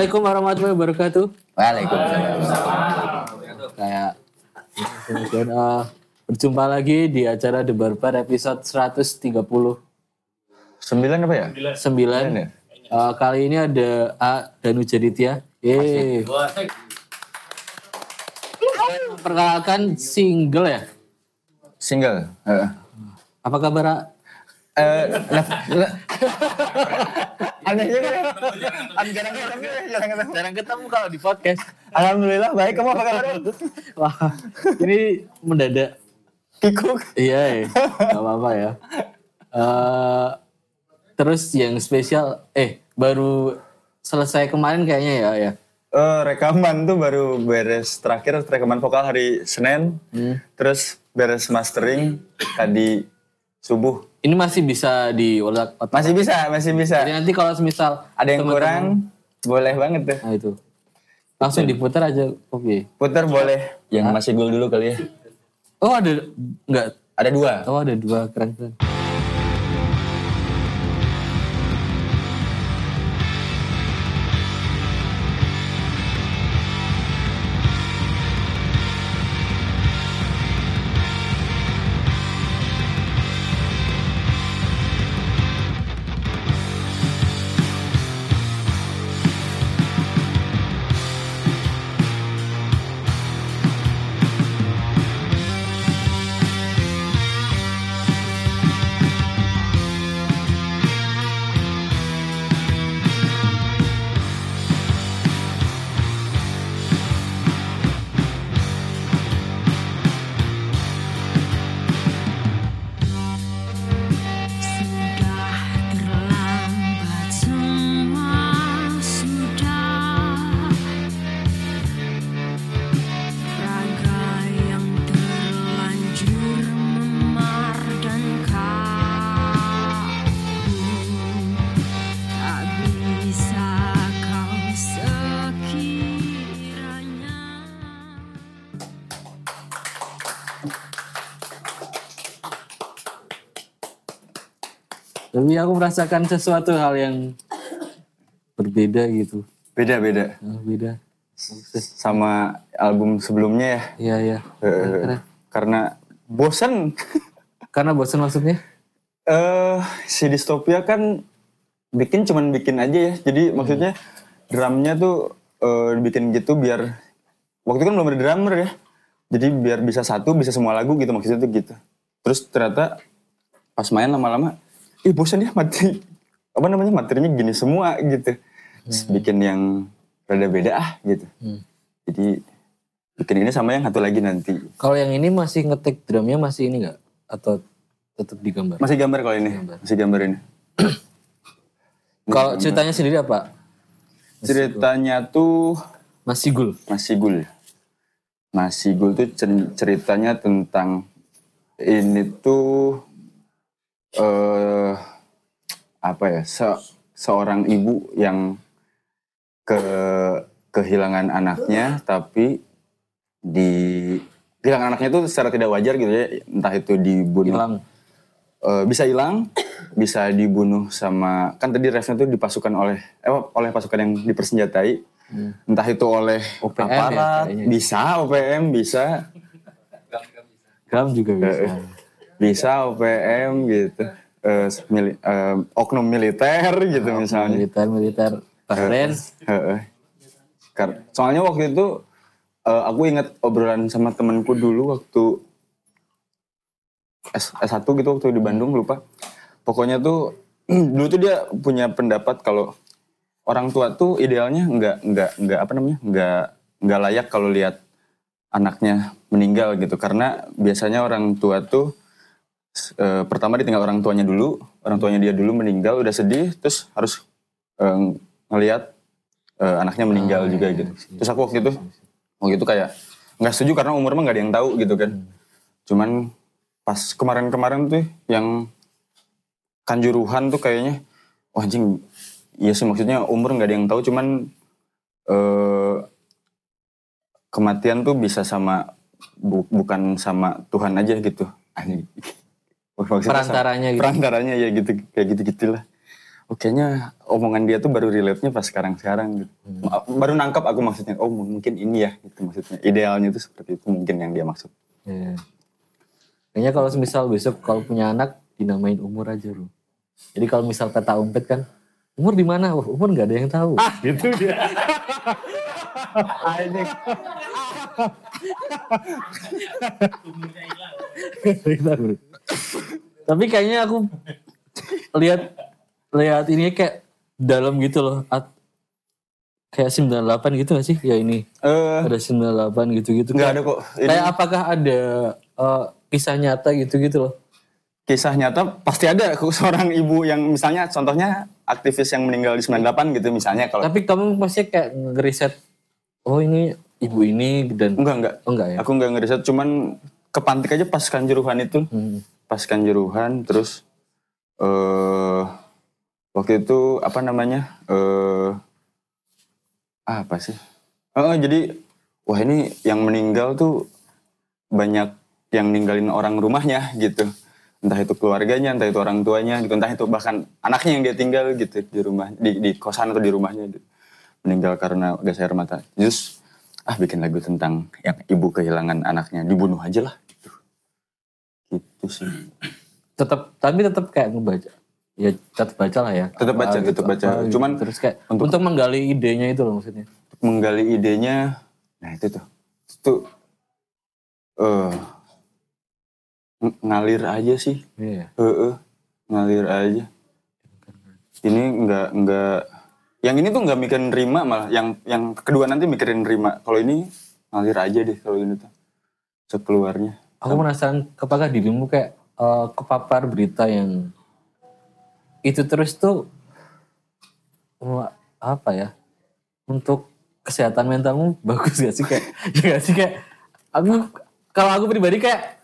Assalamualaikum warahmatullahi wabarakatuh. Waalaikumsalam. Kayak kemudian eh, berjumpa lagi di acara The Barbar episode 139. Sembilan apa ya? ya? Eh, kali ini ada A dan Ujaditya. Yeay. Perkenalkan single ya. Single. Heeh. Apa kabar? A? Eh, kan ya. Jarang ketemu ya, jarang ketemu. Jarang ketemu kalau di podcast. Alhamdulillah baik, kamu apa kabar? Wah, ini mendadak. Kikuk. Iya, ya. Gak apa-apa ya. Eh, terus yang spesial, eh baru selesai kemarin kayaknya ya, ya. Eh, rekaman tuh baru beres terakhir rekaman vokal hari Senin. Terus beres mastering tadi subuh. Ini masih bisa diulang. Masih bisa, masih bisa. Jadi nanti kalau semisal Ada yang teman-teman- kurang, boleh banget tuh. Nah itu. Langsung diputar aja kopi. Putar boleh. Yang masih gul dulu kali ya. Oh ada enggak? Ada dua. Oh ada dua keren keren. Aku merasakan sesuatu hal yang berbeda gitu. Beda-beda. Nah, beda. Sama album sebelumnya ya. Iya iya. Eh, Keren. karena bosan. Karena bosan maksudnya? Eh si distopia kan bikin cuman bikin aja ya. Jadi maksudnya drumnya tuh eh, bikin gitu biar waktu itu kan belum ada drummer ya. Jadi biar bisa satu bisa semua lagu gitu maksudnya tuh gitu. Terus ternyata pas main lama-lama, ih bosan ya mati apa namanya materinya gini semua gitu. Terus bikin yang rada beda ah gitu. Hmm. Jadi bikin ini sama yang satu lagi nanti. Kalau yang ini masih ngetik drumnya masih ini nggak? Atau tetap digambar? Masih gambar kalau ini, Gambar. masih gambar ini. Kalau ceritanya sendiri apa? Ceritanya tuh Masih gul. Masih Gul. Masih Gul tuh cer- ceritanya tentang ini tuh eh apa ya? se- seorang ibu yang ke kehilangan anaknya tapi di kehilangan anaknya itu secara tidak wajar gitu ya, entah itu dibunuh Hilang. Eh, bisa hilang, bisa dibunuh sama kan tadi refnya tuh dipasukan oleh eh, oleh pasukan yang dipersenjatai. Entah itu oleh OPM ya aparat, kayaknya. bisa OPM, bisa Gram juga bisa. Bisa OPM gitu. Eh, mili- eh, oknum militer gitu misalnya. militer militer keren. Heeh. Kar- Soalnya waktu itu eh, aku ingat obrolan sama temanku dulu waktu S S1 gitu waktu di Bandung lupa. Pokoknya tuh dulu tuh dia punya pendapat kalau orang tua tuh idealnya nggak nggak nggak apa namanya nggak nggak layak kalau lihat anaknya meninggal gitu karena biasanya orang tua tuh eh, pertama ditinggal orang tuanya dulu orang tuanya dia dulu meninggal udah sedih terus harus eh, ngelihat eh, anaknya meninggal Ah, juga iya, gitu. iya. terus aku waktu itu waktu itu kayak nggak setuju karena umur mah nggak ada yang tahu gitu kan. Cuman pas kemarin-kemarin tuh yang kanjuruhan tuh kayaknya wah anjing iya sih maksudnya umur nggak ada yang tahu cuman eh kematian tuh bisa sama bu- bukan sama Tuhan aja gitu. Anjing Sama- Perantaranya gitu. perantaranya ya gitu kayak gitu gitulah oh, kayaknya omongan dia tuh baru relate-nya pas sekarang-sekarang gitu. Ma- Baru nangkap aku maksudnya, oh mungkin ini ya gitu maksudnya. Idealnya itu seperti itu mungkin yang dia maksud. Iya. Kayaknya kalau misal besok kalau punya anak dinamain umur aja lu. Jadi kalau misal kata umpet kan, umur di mana? Wah, umur nggak ada yang tahu. gitu dia. Kita bro. Tapi kayaknya aku lihat lihat ini kayak dalam gitu loh. At- kayak 98 gitu gak sih? Ya ini Eh, ada 98 gitu-gitu. nggak Kayak- ada kok. Ini Kayak apakah ada eh, kisah nyata gitu-gitu loh? kisah nyata pasti ada seorang ibu yang misalnya contohnya aktivis yang meninggal di 98 gitu misalnya kalau Tapi kamu pasti kayak ngeriset, oh ini ibu ini dan enggak enggak oh enggak ya? aku enggak ngeriset cuman kepantik aja pas kanjuruhan itu Hmm. Pas kanjuruhan terus eh waktu itu apa namanya eh apa sih? Eh, jadi wah ini yang meninggal tuh banyak yang ninggalin orang rumahnya gitu. Entah itu keluarganya entah itu orang tuanya gitu. Entah itu bahkan anaknya yang dia tinggal gitu di rumah di, di kosan atau di rumahnya gitu. meninggal karena gas air mata. Terus ah bikin lagu tentang yang ibu kehilangan anaknya. Dibunuh aja lah gitu gitu sih Tetap, tapi tetap kayak ngebaca. Ya tetap baca lah ya. Tetap baca, Apa tetap baca. apa gitu. Cuman terus kayak untuk- untuk, menggali idenya itu loh maksudnya. menggali idenya nah itu tuh itu eh ng- ngalir aja sih Iya. Heeh, ngalir aja ini nggak nggak yang ini tuh nggak mikirin nerima malah yang yang kedua nanti mikirin nerima kalau ini ngalir aja deh kalau ini tuh sekeluarnya Aku penasaran apakah dirimu kayak eh, kepapar berita yang itu terus tuh apa ya untuk kesehatan mentalmu bagus gak sih kayak ya gak sih kayak aku kalau aku pribadi kayak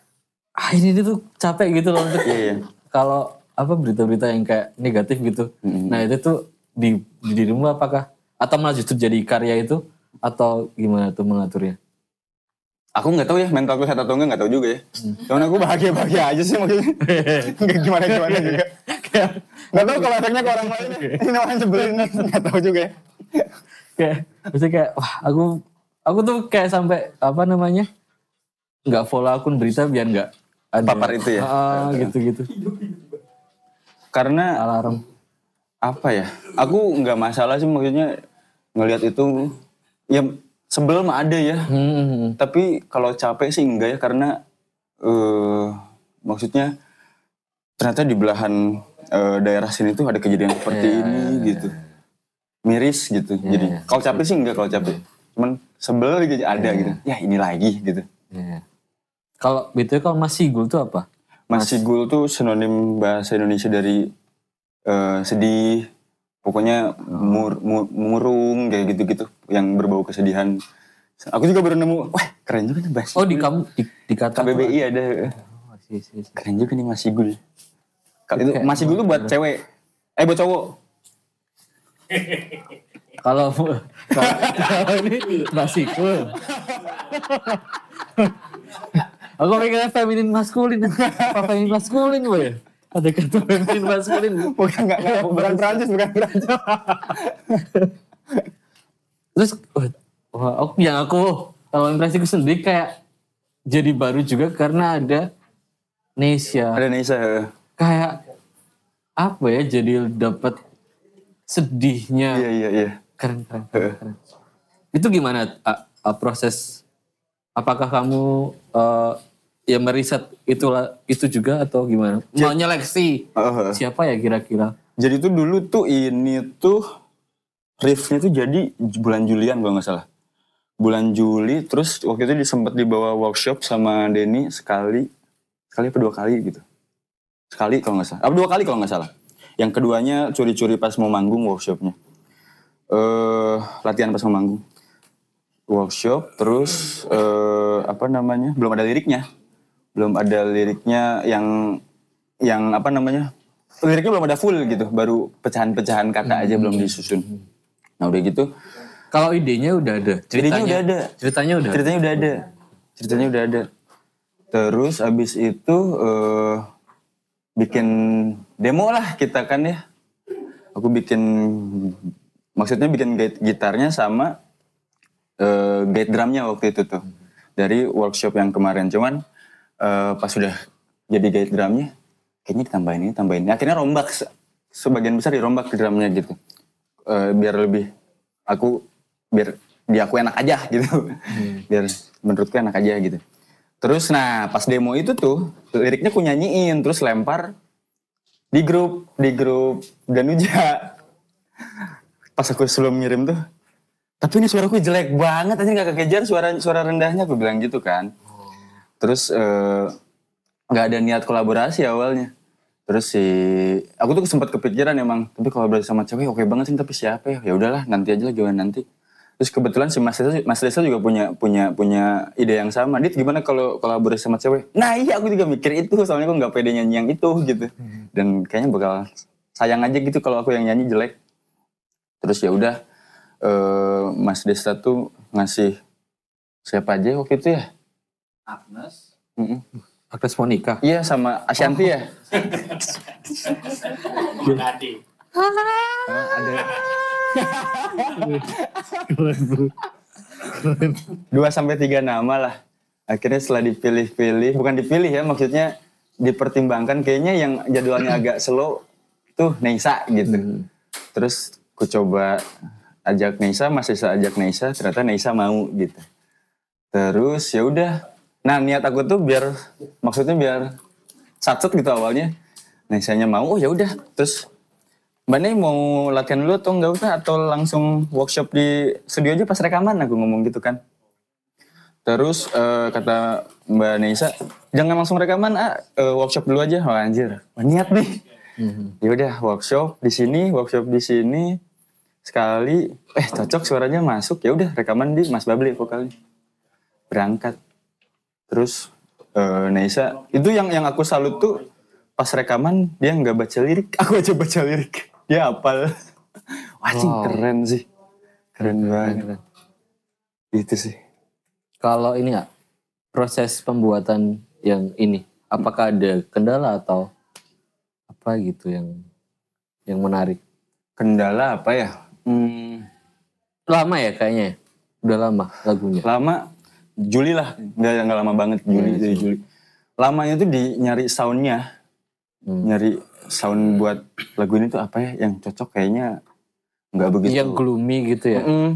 ah ini tuh capek gitu loh untuk Iya, iya. kalau apa berita-berita yang kayak negatif gitu Mm-mm. nah itu tuh di, di dirimu apakah atau malah justru jadi karya itu atau gimana tuh mengaturnya aku nggak tahu ya mentalku sehat atau enggak nggak tahu juga ya. Cuman aku bahagia bahagia aja sih maksudnya nggak gimana gimana juga. Nggak tahu kalau efeknya ke orang lain ya. ini orang sebelin nggak tahu juga ya. Kayak maksudnya kayak wah aku aku tuh kayak sampai apa namanya nggak follow akun berita biar nggak ada Papar itu ya? ah, gitu gitu karena alarm. apa ya? Aku nggak masalah sih maksudnya ngelihat itu. Ya sebel mah ada ya. Hmm. tapi kalau capek sih enggak ya karena eh maksudnya ternyata di belahan eh, daerah sini tuh ada kejadian seperti Iya, ini iya, gitu. miris gitu. Jadi iya. kalau capek sih enggak kalau capek. Cuman sebel gitu ada gitu. Ya ini lagi gitu. Iya. kalau betul kalau masih gul tuh apa? Masih gul tuh sinonim bahasa Indonesia dari eh, sedih, pokoknya mur, mu- murung kayak gitu-gitu yang berbau kesedihan. Aku juga baru nemu, wah keren juga nih bahasa. oh di kamu di, di kata KBBI ada, oh, sih, sih, sih. keren juga nih masih gul. Kalau itu masih gul tuh buat cewek, eh buat cowok. kalau kalau ini masih cool aku mikirnya feminin maskulin apa feminin maskulin boy ada kata feminin maskulin Bukan nggak nggak, bukan Prancis, bukan Prancis. Terus wah, aku yang aku kalau impresiku sendiri kayak jadi baru juga karena ada Nesya. Ada Nisa. Kayak apa ya jadi dapat sedihnya. Iya iya iya. Keren, keren, keren, keren. Itu gimana A- A, proses apakah kamu eh, ya meriset itulah itu juga atau gimana? Menyeleksi Heeh. siapa ya kira-kira? Jadi tuh dulu tuh ini tuh riffnya tuh jadi bulan Julian kalau nggak salah. Bulan Juli terus waktu itu sempat dibawa workshop sama Denny sekali, sekali apa dua kali gitu. Sekali kalau nggak salah, apa dua kali kalau nggak salah. Yang keduanya curi-curi pas mau manggung workshopnya. Eh latihan pas mau manggung. Workshop terus eh apa namanya belum ada liriknya, belum ada liriknya yang yang apa namanya liriknya belum ada full gitu, baru pecahan-pecahan kata aja belum disusun. Nah udah gitu, Kalau idenya udah ada, Idenya udah ada. Ceritanya udah. ceritanya udah ada, ceritanya udah ada. Terus abis itu eh bikin demo lah kita kan ya. aku bikin maksudnya bikin gate gitarnya sama eh, gate drumnya waktu itu tuh dari workshop yang kemarin cuman eh, pas sudah jadi gate drumnya kayaknya ditambahin ini tambahin ini. Akhirnya rombak se- sebagian besar dirombak ke drumnya gitu. Eh, biar lebih aku biar di aku enak aja gitu. Biar menurutku enak aja gitu. Terus nah pas demo itu tuh liriknya aku nyanyiin terus lempar di grup di grup Danuja pas aku sebelum ngirim tuh tapi ini suaraku jelek banget aja nggak kekejar suara suara rendahnya aku bilang gitu kan terus eh, nggak ada niat kolaborasi awalnya. Terus si aku tuh sempat kepikiran emang tapi kolaborasi sama cewek oke banget sih tapi siapa ya? Ya udahlah nanti aja lah gimana nanti? Terus kebetulan si Mas Desa, Mas Desa juga punya punya punya ide yang sama. Dit gimana kalau kolaborasi sama cewek? Nah iya aku juga mikir itu soalnya aku nggak pede nyanyi yang itu gitu. Dan kayaknya bakal sayang aja gitu kalau aku yang nyanyi jelek. Terus ya udah eh, Mas Desta tuh ngasih siapa aja waktu itu ya Agnes. Mm-mm. Agnes Monica. iya sama Ashanti ya Tadi. ada dua sampai tiga nama lah akhirnya setelah dipilih-pilih bukan dipilih ya maksudnya dipertimbangkan kayaknya yang jadwalnya agak slow tuh Neisa gitu terus ku coba ajak Neisa masih bisa ajak Neisa ternyata Neisa mau gitu terus ya udah nah niat aku tuh biar maksudnya biar satset gitu awalnya Neisanya mau oh ya udah terus Mbak Nei mau latihan dulu atau enggak usah atau langsung workshop di studio aja pas rekaman aku ngomong gitu kan. Terus eh, kata Mbak Neisa, jangan langsung rekaman, ah eh, workshop dulu aja. Wah anjir, wah, niat nih. Ya udah workshop di sini, workshop di sini sekali, eh cocok suaranya masuk ya udah rekaman di Mas Babli vokalnya. Berangkat. Terus eh, Neisa, itu yang yang aku salut tuh pas rekaman dia nggak baca lirik, aku aja baca lirik. Dia hafal. Wah, anjing, Wow. keren sih. Keren banget. Keren. Itu sih. Kalau ini nggak proses pembuatan yang ini, apakah ada kendala atau apa gitu yang yang menarik? Kendala apa ya? Hmm, Lama ya kayaknya, ya? udah lama lagunya. lama Juli lah, nggak nggak lama banget Juli dari sih. Juli. Lamanya tuh di nyari soundnya, Hmm. nyari sound buat lagu ini tuh apa ya yang cocok kayaknya nggak begitu. Yang gloomy gitu ya. Mm.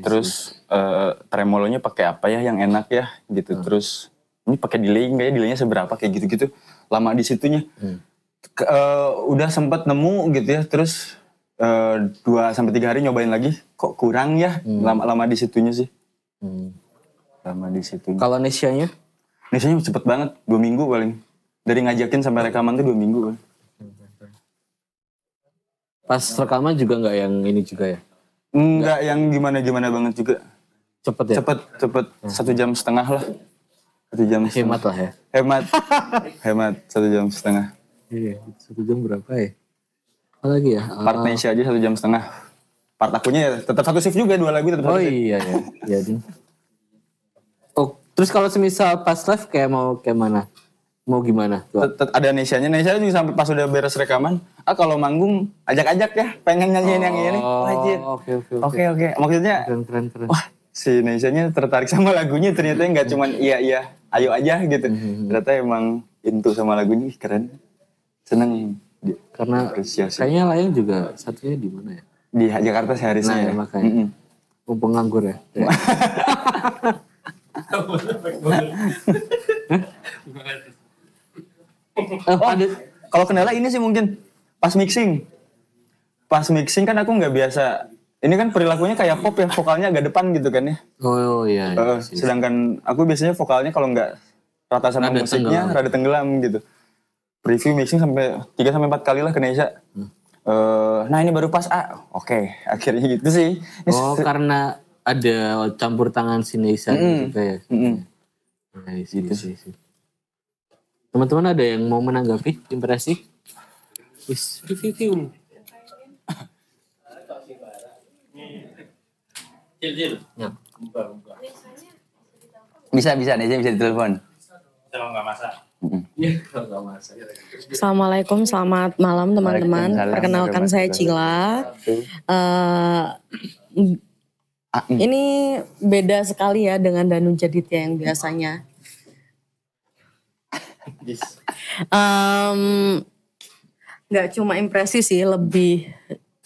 Terus eh, tremolonya pakai apa ya yang enak ya gitu. Terus ini pakai delay nggak ya delaynya seberapa kayak gitu-gitu. Lama di situnya. Hmm. Ke- eh, udah sempat nemu gitu ya. Terus eh, dua sampai tiga hari nyobain lagi. Kok kurang ya? Lama-lama di situnya sih. Hmm. Lama di situnya. Kalau Nesianya? Biasanya cepet banget, dua minggu paling. Dari ngajakin sampai rekaman tuh dua minggu. Paling. Pas rekaman juga nggak yang ini juga ya? Enggak yang gimana-gimana banget juga. Cepet ya? Cepet, cepet. Satu jam setengah lah. Satu jam setengah. Hemat lah ya. Hemat. Hemat, satu jam setengah. Iya, satu jam berapa ya? Apa lagi ya? Part Nesya aja satu jam setengah. Part akunya ya tetap satu shift juga, dua lagu tetap Oh satu shift. iya ya, iya Ding. Oh, terus kalau semisal pas live kayak mau kayak mana? Mau gimana? Ada Nesyanya, Nesya juga sampai pas udah beres rekaman, ah kalau manggung ajak-ajak ya, pengen nyanyiin yang ini. Oh, Wajib. oke oke oke. Maksudnya Keren keren keren. wah si Nesyanya tertarik sama lagunya ternyata nggak cuman iya iya ayo aja gitu. Hmm, Ternyata emang into sama lagunya, keren. Seneng Karena apresiasi. kayaknya Layang juga satunya di mana ya? di Jakarta seharusnya. Nah, ya, ya. makanya. Mm-mm. Mumpung nganggur ya. Ya. Oh, ada Kalau kendala ini sih mungkin pas mixing. Pas mixing kan aku nggak biasa. Ini kan perilakunya kayak pop ya, vokalnya agak depan gitu kan ya. Oh iya. iya sih. sedangkan aku biasanya vokalnya kalau nggak rata sama Rada musiknya, tenggelam. rada tenggelam gitu. Preview mixing sampai 3 sampai 4 kali lah ke. Hmm. Eh, nah ini baru pas ah, oke akhirnya gitu sih. Ini Oh karena ada campur tangan Sinesa gitu kayak. Mm-mm. Nah, isi, isi, isi. Teman-teman ada yang mau menanggapi impresi? Wis, review, review. Cil, cil. Ya. Bisa bisa Nesya bisa ditelepon. Iya, kalau nggak masak. Assalamualaikum, selamat malam teman-teman. Perkenalkan saya Cila. Eh, Ah, mm. ini beda sekali ya dengan Danu Jaditya yang biasanya. Em, Nggak cuma impresi sih, lebih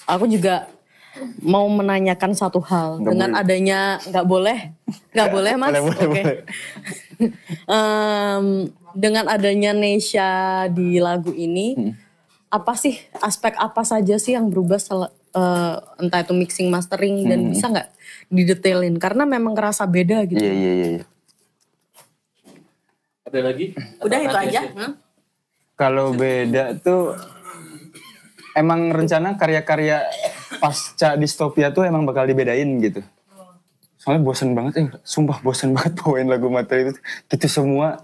aku juga mau menanyakan satu hal Nggak dengan boleh. adanya nggak boleh, nggak boleh mas, Boleh, boleh, Oke. boleh. Em, dengan adanya Nesha di lagu ini, Hmm. apa sih aspek apa saja sih yang berubah sel- eh, entah itu mixing mastering dan bisa nggak didetailin karena memang kerasa beda gitu. Hmm. Iya, iya, iya. iya. Ada lagi? Udah Atau itu aja. hmm? Kalau beda tuh emang rencana karya-karya pasca distopia tuh emang bakal dibedain gitu. Soalnya bosen banget, eh sumpah bosen banget bawain lagu materi itu. Gitu semua.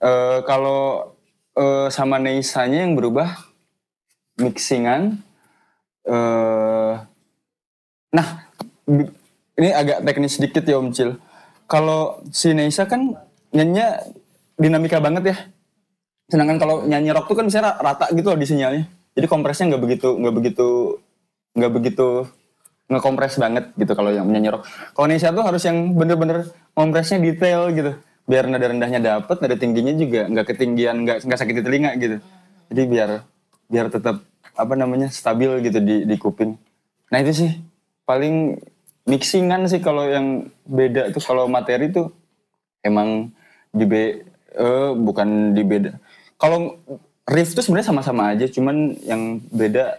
Eh, kalau eh, sama Neisanya yang berubah, mixingan. Eh nah, ini agak teknis sedikit ya Om Cil. Kalau si Neisa kan nyanyinya dinamika banget ya. Sedangkan kalau nyanyi rock tuh kan bisa rata gitu loh di sinyalnya. Jadi kompresnya nggak begitu nggak begitu nggak begitu ngekompres banget gitu kalau yang menyanyi rock. Kalau Indonesia tuh harus yang bener-bener kompresnya detail gitu. Biar nada rendahnya dapet, nada tingginya juga nggak ketinggian, nggak nggak sakit di telinga gitu. Jadi biar biar tetap apa namanya stabil gitu di di kuping. Nah itu sih paling mixingan sih kalau yang beda tuh kalau materi tuh emang di be eh, bukan di beda. Kalau riff tuh sebenarnya sama-sama aja, cuman yang beda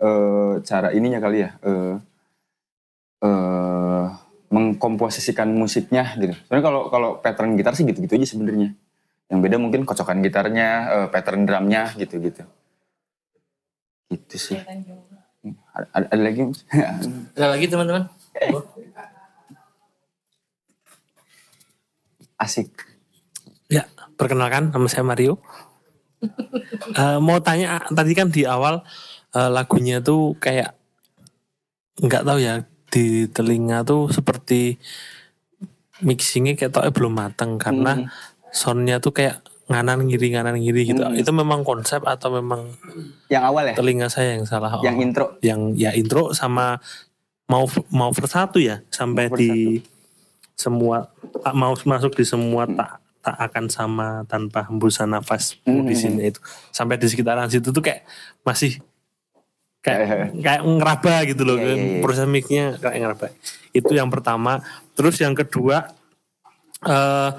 eh, cara ininya kali ya. eh eh, mengkomposisikan musiknya gitu. Sebenarnya kalau kalau pattern gitar sih gitu-gitu aja sebenarnya. Yang beda mungkin kocokan gitarnya, eh, pattern drumnya gitu-gitu. Gitu sih. Ada, ada- ada lagi? Ada lagi teman-teman? Asik. Ya, perkenalkan nama saya Mario. Eh, mau tanya tadi kan di awal eh, lagunya tuh kayak nggak tahu ya di telinga tuh seperti mixingnya kayak tau belum mateng karena Hmm. soundnya tuh kayak nganan ngiri nganan ngiri gitu. Hmm. Itu memang konsep atau memang Yang awal ya? telinga saya yang salah? Yang Oh, intro. yang ya intro sama mau mau versatu ya sampai di semua tak mau masuk di semua tak tak akan sama tanpa hembusan nafas Hmm. di sini itu sampai di sekitaran situ tuh kayak masih kayak kayak ngeraba gitu loh Iya, iya, iya. proses mixnya kayak ngeraba itu yang pertama terus yang kedua eh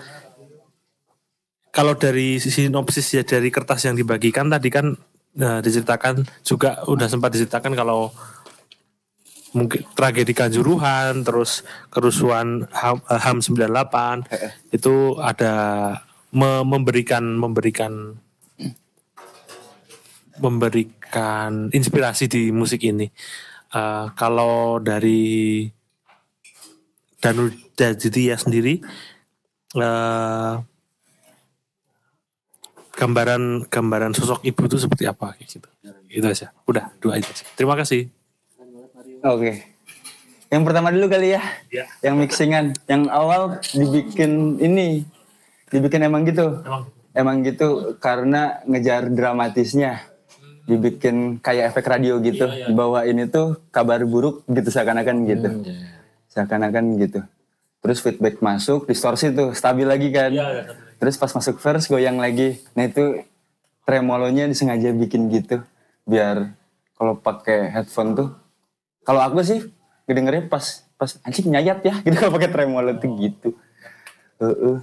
kalau dari sisi sinopsis ya dari kertas yang dibagikan tadi kan eh, diceritakan juga udah sempat diceritakan kalau mungkin tragedi Kanjuruhan terus kerusuhan HAM, eh, HAM 98 itu ada me- memberikan memberikan memberikan inspirasi di musik ini. Eh, kalau dari Danu Dajidya sendiri eh, gambaran gambaran sosok ibu itu seperti apa kayak gitu. Itu aja. Udah, dua itu aja. Terima kasih. Oke. Yang pertama dulu kali ya. Ya. Yang mixingan. Yang awal dibikin ini. Dibikin emang gitu. Emang. Emang gitu karena ngejar dramatisnya. Dibikin kayak efek radio gitu. Bahwa ini tuh kabar buruk gitu seakan-akan gitu. Seakan-akan gitu. Terus feedback masuk, distorsi tuh, stabil lagi kan. Terus pas masuk verse goyang lagi. Nah itu tremolonya disengaja bikin gitu. Biar kalau pakai headphone tuh kalau aku sih ngedengernya pas pas anjing nyayat ya gitu kalau pakai tremolo tuh gitu. Heeh.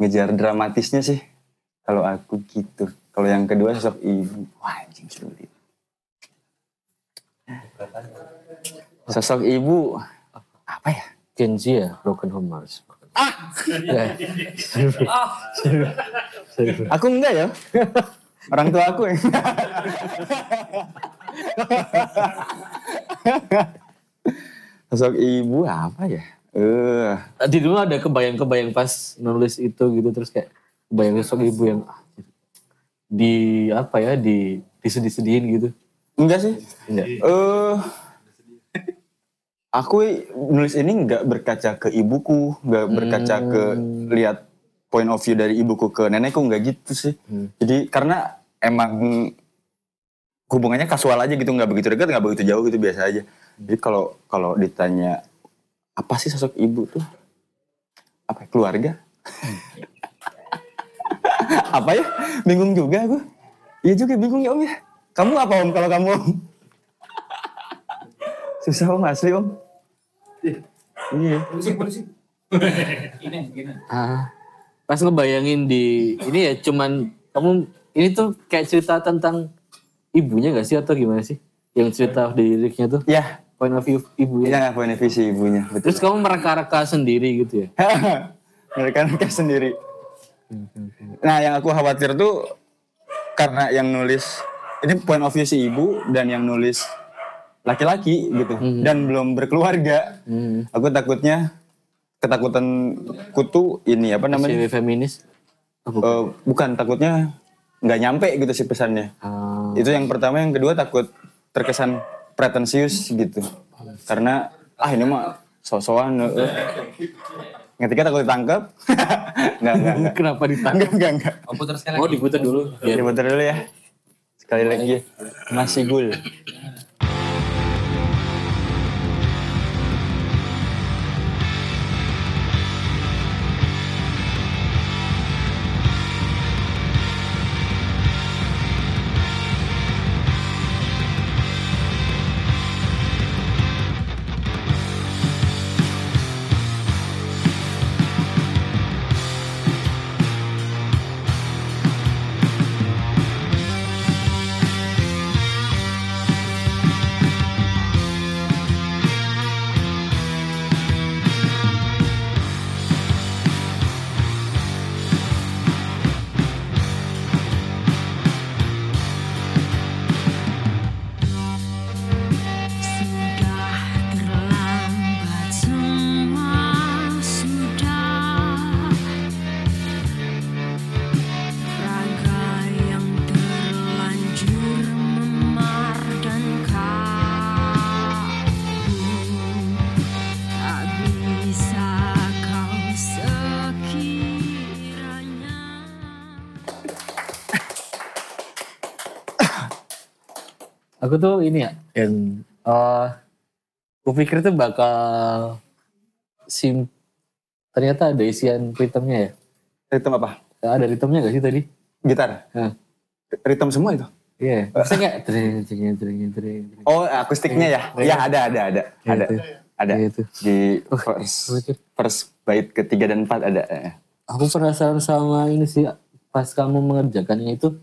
Ngejar dramatisnya sih kalau aku gitu. Kalau yang kedua sosok ibu, wah anjing sulit. Sosok ibu apa ya? Kenji ya, Broken Home Mars. Ya. Aku enggak ya. Orang tua aku ya. Sosok ibu apa ya? Eh, Tadi dulu ada kebayang-kebayang pas nulis itu gitu terus kayak kebayang sosok ibu yang ah, di apa ya di disedih-sedihin gitu. enggak sih. Enggak. Eh, aku nulis ini nggak berkaca ke ibuku, nggak berkaca ke lihat point of view dari ibuku ke nenekku nggak gitu sih. Jadi karena emang hubungannya kasual aja gitu, nggak begitu dekat, nggak begitu jauh gitu biasa aja. Jadi kalau kalau ditanya apa sih sosok ibu tuh? Apa ya, keluarga? apa ya? Bingung juga aku. Iya juga bingung ya om ya. Kamu apa om kalau kamu om? Susah om asli om. Iya. Ini, gini. Ah, pas ngebayangin di ini ya cuman kamu ini tuh kayak cerita tentang ibunya gak sih atau gimana sih? Yang cerita di liriknya tuh Ya, point of view ibunya. Iya, point of view si ibunya. Betul. Terus kamu mereka-reka sendiri gitu ya? mereka mereka sendiri. Nah, yang aku khawatir tuh karena yang nulis ini point of view si ibu dan yang nulis laki-laki gitu dan belum berkeluarga. Hmm. Aku takutnya ketakutan kutu ini apa namanya? Cewek feminis? Oh, bukan. Eh, bukan takutnya nggak nyampe gitu sih pesannya. Ah, Itu yang pertama, yang kedua takut terkesan pretensius gitu. Karena ah ini mah sosokan. eh. Ketika takut ditangkap, enggak enggak enggak. kenapa ditangkap? Enggak enggak enggak. Oh, putar sekali Oh diputar dulu. Biar Diputar dulu ya. Sekali lagi. Masih gul. Aku tuh ini ya, yang eh kupikir tuh bakal sim ternyata ada isian ritmenya ya. Ritme apa? Ada ritmenya gak sih tadi? Gitar. Hah. Ritme semua itu. Iya. Maksudnya kayak tring tring tring tring. Oh, akustiknya ya? Ya ada ada ada. Ya, Ada. itu. Ada. Ya, itu. Di first, Mikir. first bait ketiga dan empat ada. Eh. Aku penasaran sama ini sih pas kamu mengerjakannya itu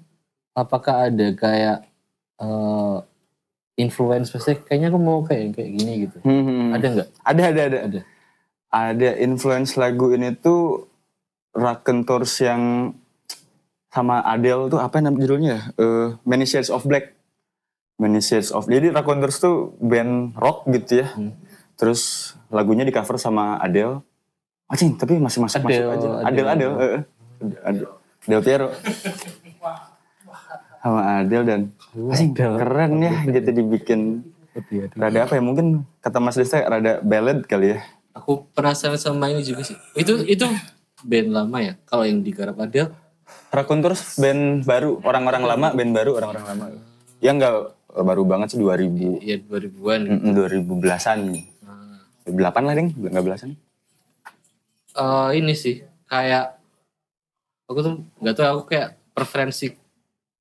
apakah ada kayak eh influence maksudnya kayaknya aku mau kayak kayak gini gitu. Hmm, hmm. Ada nggak? Ada ada ada. Ada. ada influence lagu ini tuh Raconteurs yang sama Adele tuh apa nama judulnya ya? Eh, Many Shades of Black. Many Shades of Jadi Raconteurs tuh band rock gitu ya. Hmm. Terus lagunya di cover sama Adele. Anjing, tapi masih masuk masuk Adele, aja. Adele. Adele Adele. eh, eh. Adele. Del Piero. Sama Adele dan anjing Adele. Keren ya gitu dibikin Iya, rada apa ya mungkin kata Mas Desta rada ballad kali ya. Aku penasaran sama ini juga sih. Itu itu band lama ya. Kalau yang digarap Adele Raconteurs band baru, orang-orang lama, band baru, orang-orang lama. Ya enggak baru banget sih 2000, ya 2000-an. mm, 2010-an. 8 lah ding, enggak belasan. Eh, ini sih kayak aku tuh nggak tahu aku kayak preferensi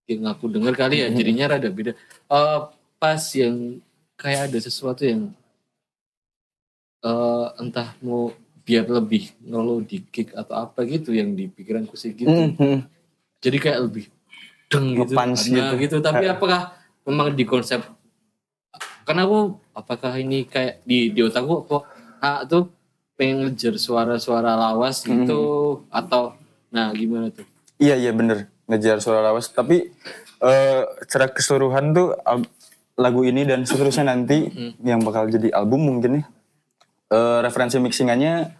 yang aku dengar kali ya jadinya rada beda. Eh, pas yang kayak ada sesuatu yang eh entah mau biar lebih ngelow di kick atau apa gitu yang di pikiranku sih gitu. Mhm. Jadi kayak lebih deng gitu. Nah, gitu. gitu. Tapi apakah memang di konsep karena aku apakah ini kayak di di otakku kok ah tuh pengen ngejar suara-suara lawas gitu atau nah gimana tuh? Iya iya bener, ngejar suara lawas. Tapi eh secara keseluruhan tuh lagu ini dan seterusnya nanti yang bakal jadi album mungkin ya. eh, referensi mixingannya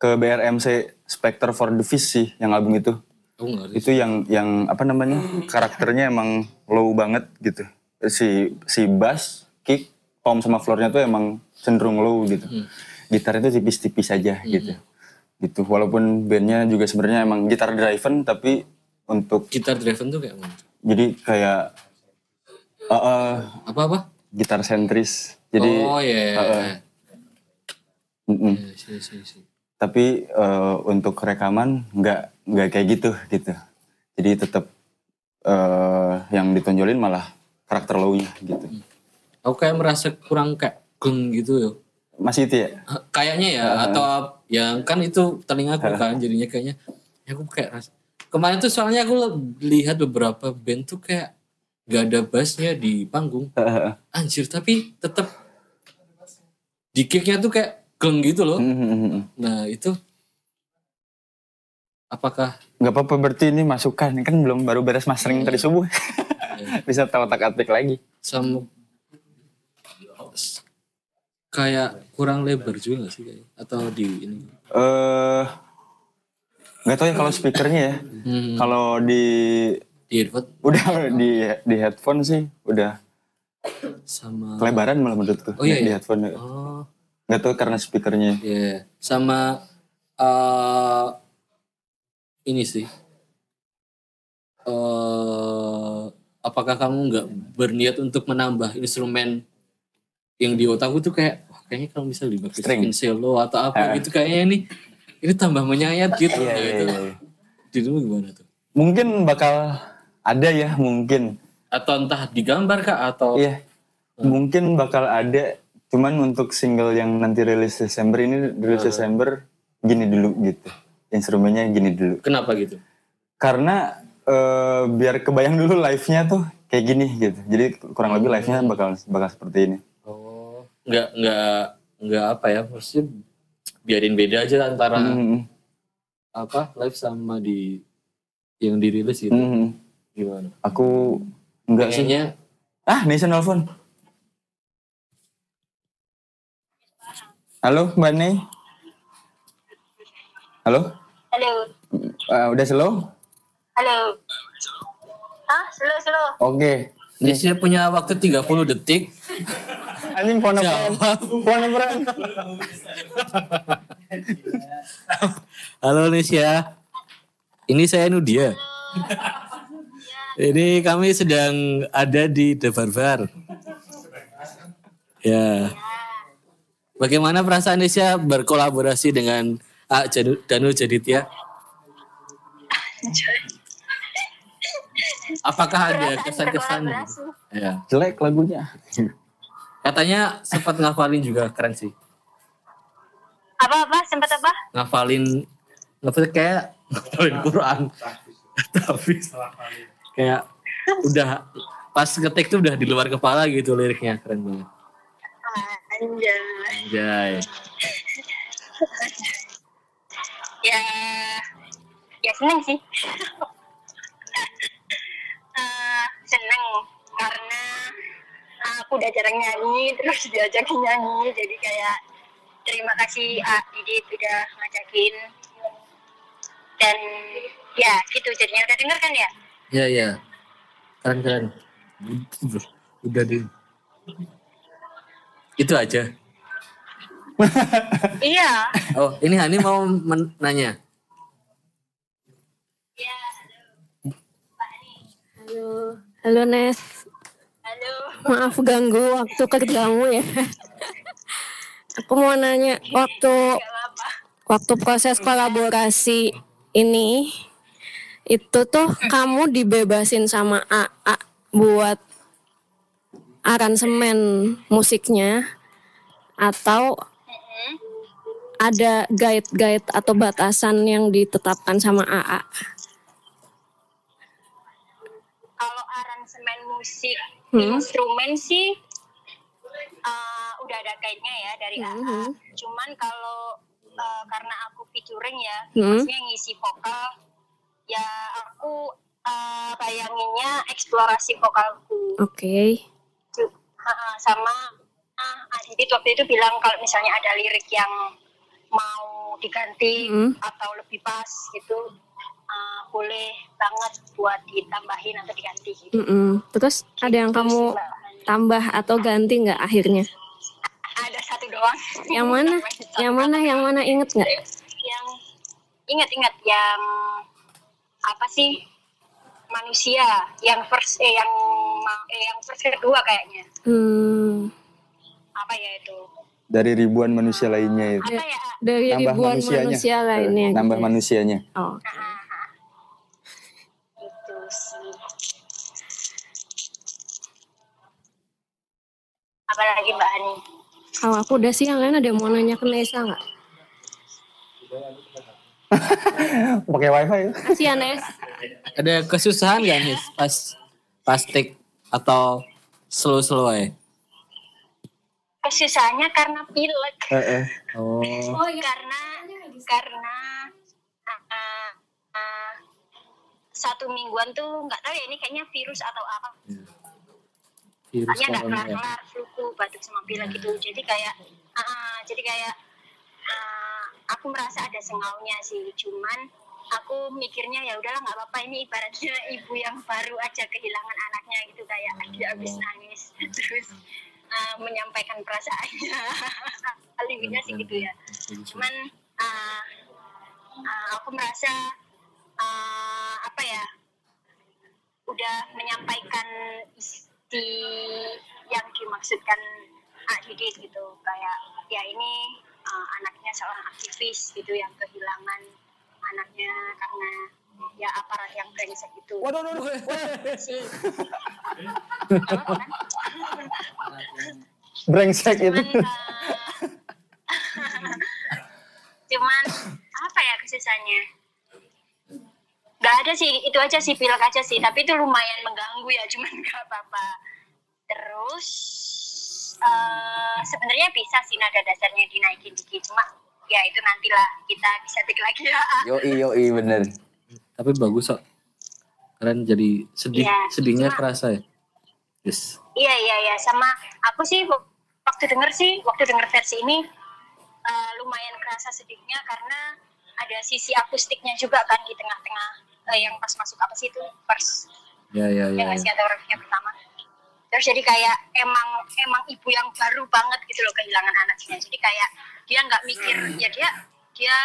ke BRMC Spectre for the Fish sih yang album itu. Ngerti. itu yang yang apa namanya karakternya emang low banget gitu si si bass kick tom sama floornya tuh emang cenderung low gitu gitar itu tipis-tipis aja gitu gitu walaupun bandnya juga sebenarnya emang gitar driven tapi untuk Gitar driven tuh kayak mana? jadi kayak eh, eh, Apa-apa? gitar sentris. Jadi oh iya. iya, uh, sih, sih. tapi eh, untuk rekaman nggak nggak kayak gitu gitu. Jadi tetap eh, yang ditonjolin malah karakter low-nya gitu. Aku kayak merasa kurang kayak geng gitu ya. masih itu ya? Kayaknya ya atau ap- yang kan itu telingaku kan jadinya kayaknya. Ya aku kayak rasa kemarin tuh soalnya aku lihat beberapa band tuh kayak gak ada bassnya di panggung. Anjir tapi tetap di kicknya tuh kayak geng gitu loh. Mm-mm. nah itu apakah nggak apa-apa berarti ini masukan. Kan belum baru beres mastering tadi subuh. Bisa tahu tak atik lagi. Sama kayak kurang lebar juga gak sih kayak? Atau di ini? Eh nggak tahu ya kalau speakernya ya Hmm. kalau di di earphone udah di di headphone sih udah sama kelebaran malah menurutku Oh, iya, di iya. headphone oh nggak tahu karena speakernya ya sama eh ini sih eh apakah kamu nggak berniat untuk menambah instrumen yang di otakku tuh kayak wah kayaknya kalau misal dipakai String. cello atau apa Eh. gitu kayaknya ini ini tambah menyayat gitu. Iya, Nah, iya, iya, di dulu gimana tuh? Mungkin bakal ada ya mungkin. Atau entah digambar kah atau iya. Mungkin bakal ada cuman untuk single yang nanti rilis Desember ini rilis Desember gini dulu gitu. Instrumennya gini dulu. Kenapa gitu? Karena eh, biar kebayang dulu live-nya tuh kayak gini gitu. Jadi kurang lebih live-nya bakal bakal seperti ini. Oh nggak nggak nggak apa ya maksudnya biarin beda aja antara Mhm. apa live sama di yang dirilis gitu. Mhm. gimana? Aku enggak sih. Ah Nisa nelfon halo mbak Nei halo? Halo, Eh, udah slow? Halo. Hah, slow slow. oke. Nesya punya waktu 30 detik anjing phone a friend phone a friend halo Nesya. Ini saya Nudia. Ini kami sedang ada di The Barbar. Ya. Bagaimana perasaan Nesya berkolaborasi dengan A Danu Jaditya? Apakah ada kesan-kesan? Ya. Jelek lagunya Katanya sempat ngafalin juga keren sih. Apa apa? Sempat apa? Ngafalin ngafalin kayak ngafalin Quran. Tapi kayak udah pas ngetik tuh udah di luar kepala gitu liriknya keren banget. Ah, Anjay. Anjay. Ya, ya seneng sih. Eh, seneng karena aku udah jarang nyanyi terus diajakin nyanyi jadi kayak terima kasih A Didit udah ngajakin dan ya gitu jadinya udah denger kan ya Ya ya. Keren keren. Udah di itu aja. iya Oh ini Hani mau men- nanya. Halo, halo Nes. Halo Maaf ganggu waktu kerjamu ya. Aku mau nanya waktu waktu proses kolaborasi ini itu tuh kamu dibebasin sama AA buat aransemen musiknya atau ada guide-guide atau batasan yang ditetapkan sama AA? kalau aransemen musik Hmm. instrumen sih uh, udah ada guide-nya ya dari AA. Hmm. Cuman kalau uh, karena aku featuring ya, Hmm. maksudnya ngisi vokal, ya aku uh, bayanginnya eksplorasi vokalku. Oke. Ju- ha-ha, sama ah Adit waktu itu bilang kalau misalnya ada lirik yang mau diganti Hmm. atau lebih pas gitu, uh, boleh banget buat ditambahin atau diganti gitu. Mm-mm. Terus ada yang kamu tambah atau ganti nggak akhirnya? ada satu doang Yang mana? Yang mana? Yang mana inget nggak? yang ingat-ingat yang apa sih manusia yang first eh yang eh, yang first kedua kayaknya Hmm, apa ya itu Dari ribuan manusia lainnya itu. apa ya dari Nambah ribuan manusianya. manusia lainnya. Eh, Nambah gitu ya. manusianya. Oh. Apalagi mbak Ani Kalau aku udah sih yang lain ada yang mau nanya ke Nesa nggak? Pakai wifi ya? Kasih ya Nes. Ada kesusahan gak nih pas pas take atau slow-slow aja? kesusahannya karena pilek Heeh. Oh, karena karena uh, uh, satu mingguan tuh nggak tahu ya ini kayaknya virus atau apa virus Soalnya nggak corona ya. kelar-kelar flu batuk sama pilek gitu. Jadi kayak uh, jadi kayak uh, aku merasa ada sengaunya sih. Cuman aku mikirnya ya udahlah nggak apa-apa. Ini ibaratnya ibu yang baru aja kehilangan anaknya gitu. Kayak dia habis nangis terus uh, menyampaikan perasaannya. Alibinya sih gitu ya. Cuman uh, uh, aku merasa uh, apa ya udah menyampaikan isi yang dimaksudkan Ak Didit gitu kayak ya ini uh, anaknya seorang aktivis gitu yang kehilangan anaknya karena ya aparat yang brengsek itu Waduh, waduh, kan? Brengsek itu. cuman uh, cuman apa ya kesusahannya nggak ada sih itu aja sih pilek aja sih tapi itu lumayan mengganggu ya cuman nggak apa-apa terus eh sebenarnya bisa sih nada dasarnya dinaikin dikit cuma ya itu nantilah kita bisa tik lagi ya Yoi, yoi, bener. Tapi bagus kok. Keren jadi sedih, Iya, sedihnya cuma- kerasa ya. Yes. Iya iya iya sama aku sih waktu denger sih waktu denger versi ini eh, lumayan kerasa sedihnya karena ada sisi akustiknya juga kan di tengah-tengah eh, yang pas masuk apa sih itu first Ya ya ya ya. sih atau refnya pertama? Terus jadi kayak emang emang ibu yang baru banget gitu loh kehilangan anaknya jadi kayak dia nggak mikir ya dia dia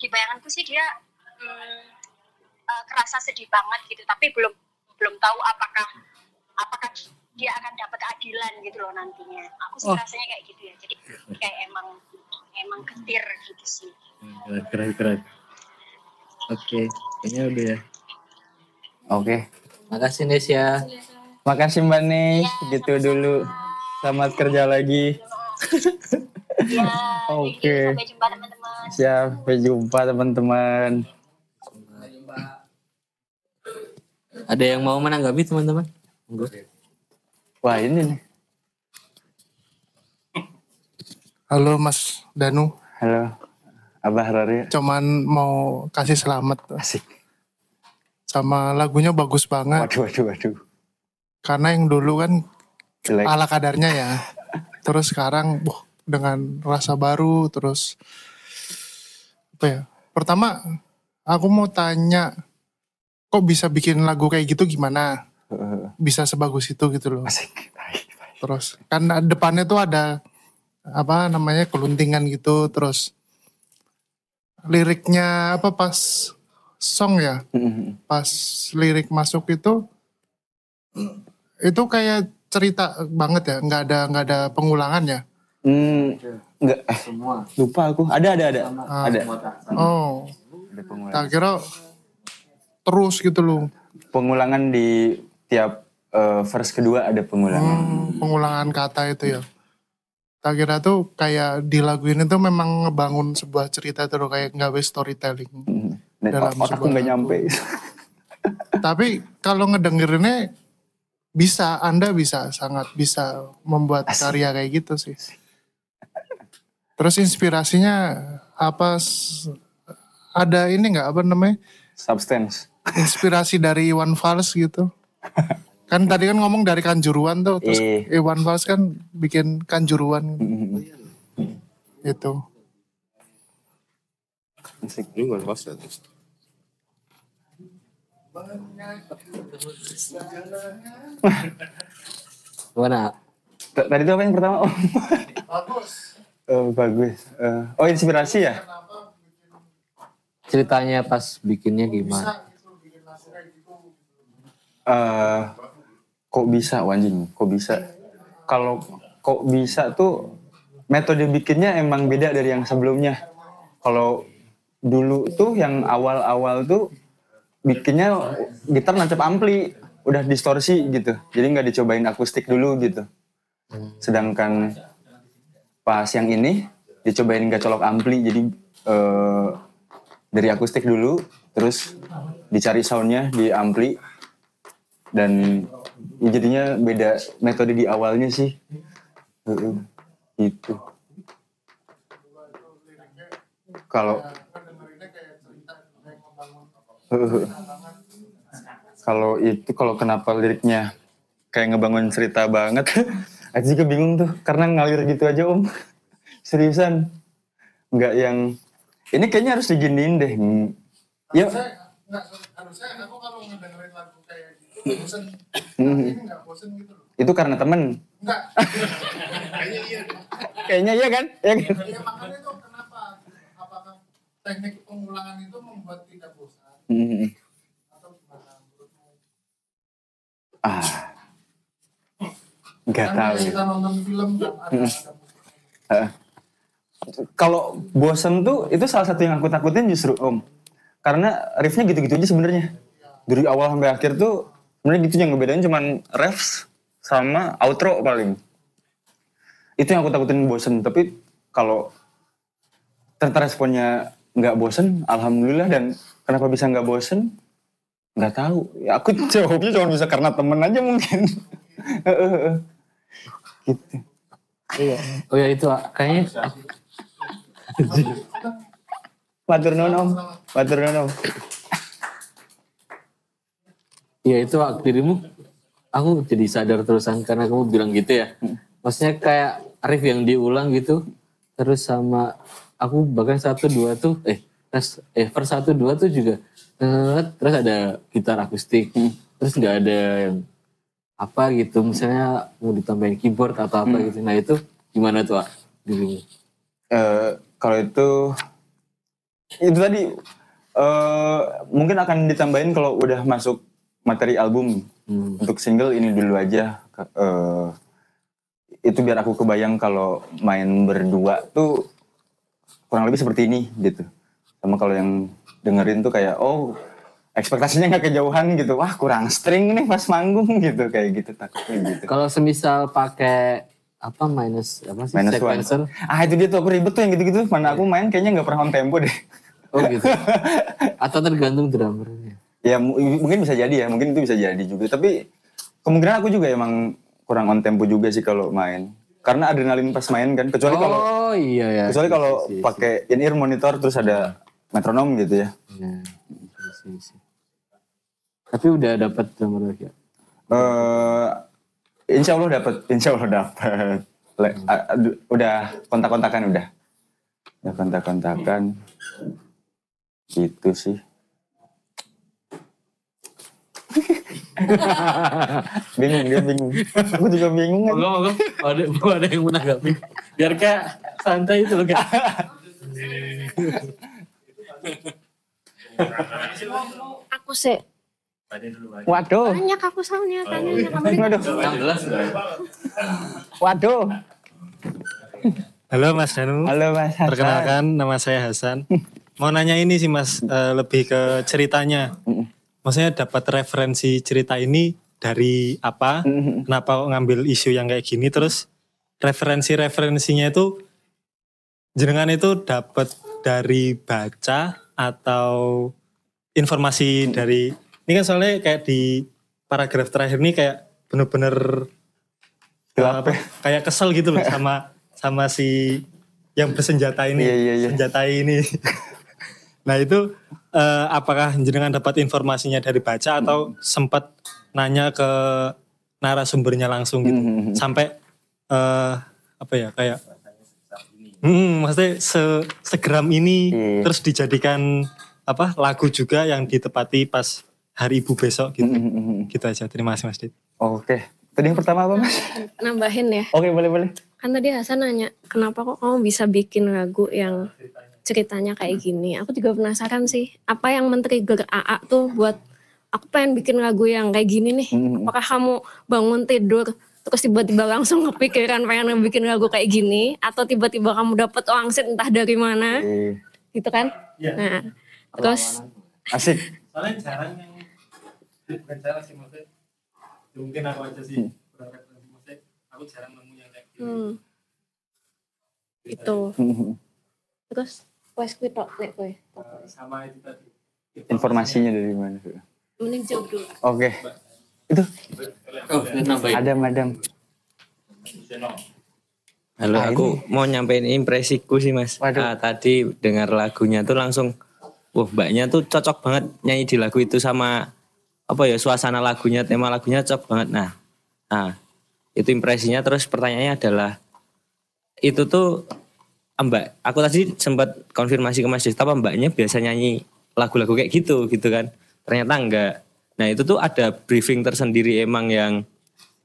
di bayanganku sih dia hmm, eh, kerasa sedih banget gitu. Tapi belum belum tahu apakah apakah dia akan dapat keadilan gitu loh nantinya. Aku sih Oh. rasanya kayak gitu ya. Jadi kayak emang emang getir gitu sih Keren keren. keren. Oke, kayaknya udah ya. Oke. Makasih Nes ya. Makasih Mbak Nih. Gitu dulu. Selamat kerja lagi. ya Oke. jadi sampai jumpa teman-teman Siap. Sampai jumpa teman-teman. Ada yang mau menanggapi teman-teman? Wah ini nih. Halo Mas Danu, Halo. Abah Rari. cuman mau kasih selamat Asik. sama lagunya bagus banget. Waduh, waduh, waduh. Karena yang dulu kan Jelek. ala kadarnya ya. Terus sekarang wah, dengan rasa baru terus apa ya? Pertama aku mau tanya kok bisa bikin lagu kayak gitu gimana? Bisa sebagus itu gitu loh. Asik. Baik, baik. Terus kan depannya tuh ada apa namanya keluntingan gitu terus liriknya apa pas song ya Mm-mm. pas lirik masuk itu itu kayak cerita banget ya nggak ada nggak ada pengulangan ya Hmm, enggak, eh, Semua. lupa aku. Ada, ada, ada. Ah. Ada. oh Ada pengulangan. tak kira terus gitu loh Pengulangan di tiap eh, verse kedua ada pengulangan. Hmm, pengulangan kata itu ya tak kira tuh kayak di lagu ini tuh memang ngebangun sebuah cerita tuh kayak nggak storytelling Mm. Dan Dalam otakku sebuah nggak nyampe. Tapi kalau ngedengerinnya bisa, Anda bisa sangat bisa membuat Asik. karya kayak gitu sih. Terus inspirasinya apa? Ada ini nggak apa namanya? Substance. Inspirasi dari Iwan Fals gitu? Kan tadi kan ngomong dari Kanjuruan tuh, terus Eh. Iwan Fals kan bikin Kanjuruan gitu. Asik. Ini bukan pas ya. Gimana? Tadi itu apa yang pertama? Oh. Bagus. Oh, bagus. Eh, oh, inspirasi ya? ceritanya pas bikinnya gimana? eh kok bisa wanjing kok bisa? Kalau kok bisa tuh metode bikinnya emang beda dari yang sebelumnya. Kalau dulu tuh yang awal-awal tuh bikinnya gitar nancep ampli udah distorsi gitu. Jadi nggak dicobain akustik dulu gitu. Sedangkan pas yang ini dicobain nggak colok ampli jadi eh, dari akustik dulu terus dicari soundnya di ampli dan jadinya beda metode di awalnya sih. Heeh, itu kalau kalau itu kalau kenapa liriknya kayak ngebangun cerita banget aku juga bingung tuh. Karena ngalir gitu aja om. Seriusan. Nggak yang ini kayaknya harus diginiin deh. Ya. Nggak, harusnya bosen. Ini nggak bosen gitu loh. itu karena temen Enggak. Kayaknya iya. kayaknya iya kan ya kan Ya makanya itu kenapa? Apakah teknik pengulangan itu membuat tidak bosan? Mhm. Atau gimana menurutmu? ah nggak Kan tahu kita nonton film kan ada, ada Heeh. kalau bosen tuh itu salah satu yang aku takutin justru om karena riffnya gitu-gitu aja sebenarnya dari awal sampai akhir tuh sebenarnya gitu yang ngebedain cuman refs sama outro paling. Itu yang aku takutin bosen tapi kalau ternyata responnya nggak bosen alhamdulillah. Dan kenapa bisa nggak bosen? Nggak tahu. Ya aku jawabnya cuma bisa karena temen aja mungkin. Gitu. Iya. Oh ya itu kayaknya. Matur nuwun om, matur nuwun om. ya itu ah, dirimu. Aku jadi sadar terusan karena kamu bilang gitu ya. Maksudnya kayak riff yang diulang gitu terus sama aku bahkan satu dua tuh eh terus eh per satu dua tuh juga eh, terus ada gitar akustik terus nggak ada yang apa gitu misalnya mau ditambahin keyboard atau apa gitu. Nah itu gimana tuh ah, dirimu? Eh, kalau itu itu tadi eh mungkin akan ditambahin kalau udah masuk materi album Hmm. untuk single ini dulu aja. Eh, itu biar aku kebayang kalau main berdua tuh kurang lebih seperti ini gitu. Sama kalau yang dengerin tuh kayak oh ekspektasinya nggak kejauhan gitu. Wah kurang string nih pas manggung gitu kayak gitu takutnya gitu. kalau semisal pakai apa minus apa sih Minus one. sequencer Ah itu dia tuh aku ribet tuh yang gitu-gitu. Mana aku main kayaknya nggak pernah on tempo deh. oh gitu atau tergantung drummernya Ya mu- mungkin bisa jadi ya, mungkin itu bisa jadi juga. Tapi kemungkinan aku juga emang kurang on tempo juga sih kalau main. Karena adrenalin pas main kan, kecuali kalau oh iya ya kecuali kalau Iya, iya, iya. pakai in ear monitor terus ada metronom gitu ya. Nah, iya sih, sih. Tapi udah dapat lagi ya? Eh insya Allah dapat, insya Allah dapat. A- udah kontak-kontakan udah, udah kontak-kontakan. Gitu sih. bingung dia bingung. Aku juga bingung kan. Moga moga ada ada yang menanggapi. Biar kayak santai itu loh kayak. Aku sih Waduh, banyak aku soalnya tanya kamu. waduh, 16 waduh. Halo Mas Danu. Halo Mas Hasan. Perkenalkan nama saya Hasan. Mau nanya ini sih Mas, eh, lebih ke ceritanya. Maksudnya dapat referensi cerita ini dari apa? Kenapa kok ngambil isu yang kayak gini? Terus referensi-referensinya itu jenengan itu dapat dari baca atau informasi dari ini kan soalnya kayak di paragraf terakhir ini kayak bener-bener Gelap apa, ya? kayak kesel gitu loh sama sama si yang bersenjata ini Iya, iya, iya. senjata ini nah itu eh, apakah jenengan dapat informasinya dari baca atau sempat nanya ke narasumbernya langsung gitu Mhm. sampai eh, apa ya kayak hmm, maksudnya se segeram ini Iya. terus dijadikan apa lagu juga yang ditepati pas hari ibu besok gitu Mhm. gitu aja terima kasih mas Dit Oke, tadi yang pertama apa Mas? Nambahin ya. Oke boleh boleh. Kan tadi Hasan nanya, kenapa kok kamu bisa bikin lagu yang ceritanya kayak gini. Aku juga penasaran sih, apa yang men-trigger AA tuh buat aku pengen bikin lagu yang kayak gini nih. Hmm. Apakah kamu bangun tidur terus tiba-tiba langsung kepikiran pengen bikin lagu kayak gini atau tiba-tiba kamu dapet wangsit entah dari mana Eh, gitu kan? Nah, terus asik. Soalnya jarang yang bukan jarang sih maksudnya. Ya mungkin aku aja sih berreferensi musik. Aku jarang nemu yang kayak gitu. hmm, itu. Terus wes kuwi tok nek kowe. Sama itu tadi. Informasinya dari mana? Mending jawab dulu. Oke. Itu Oh, ini nambahin. ada madam. Halo, Ah, aku mau nyampein impresiku sih mas. Waduh. Ah, tadi dengar lagunya tuh langsung, wah mbaknya tuh cocok banget nyanyi di lagu itu sama apa ya suasana lagunya, tema lagunya cocok banget. Nah, nah itu impresinya. Terus pertanyaannya adalah itu tuh mbak, aku tadi sempat konfirmasi ke Mas Desta, apa mbaknya biasa nyanyi lagu-lagu kayak gitu gitu kan? Ternyata enggak. Nah itu tuh ada briefing tersendiri emang yang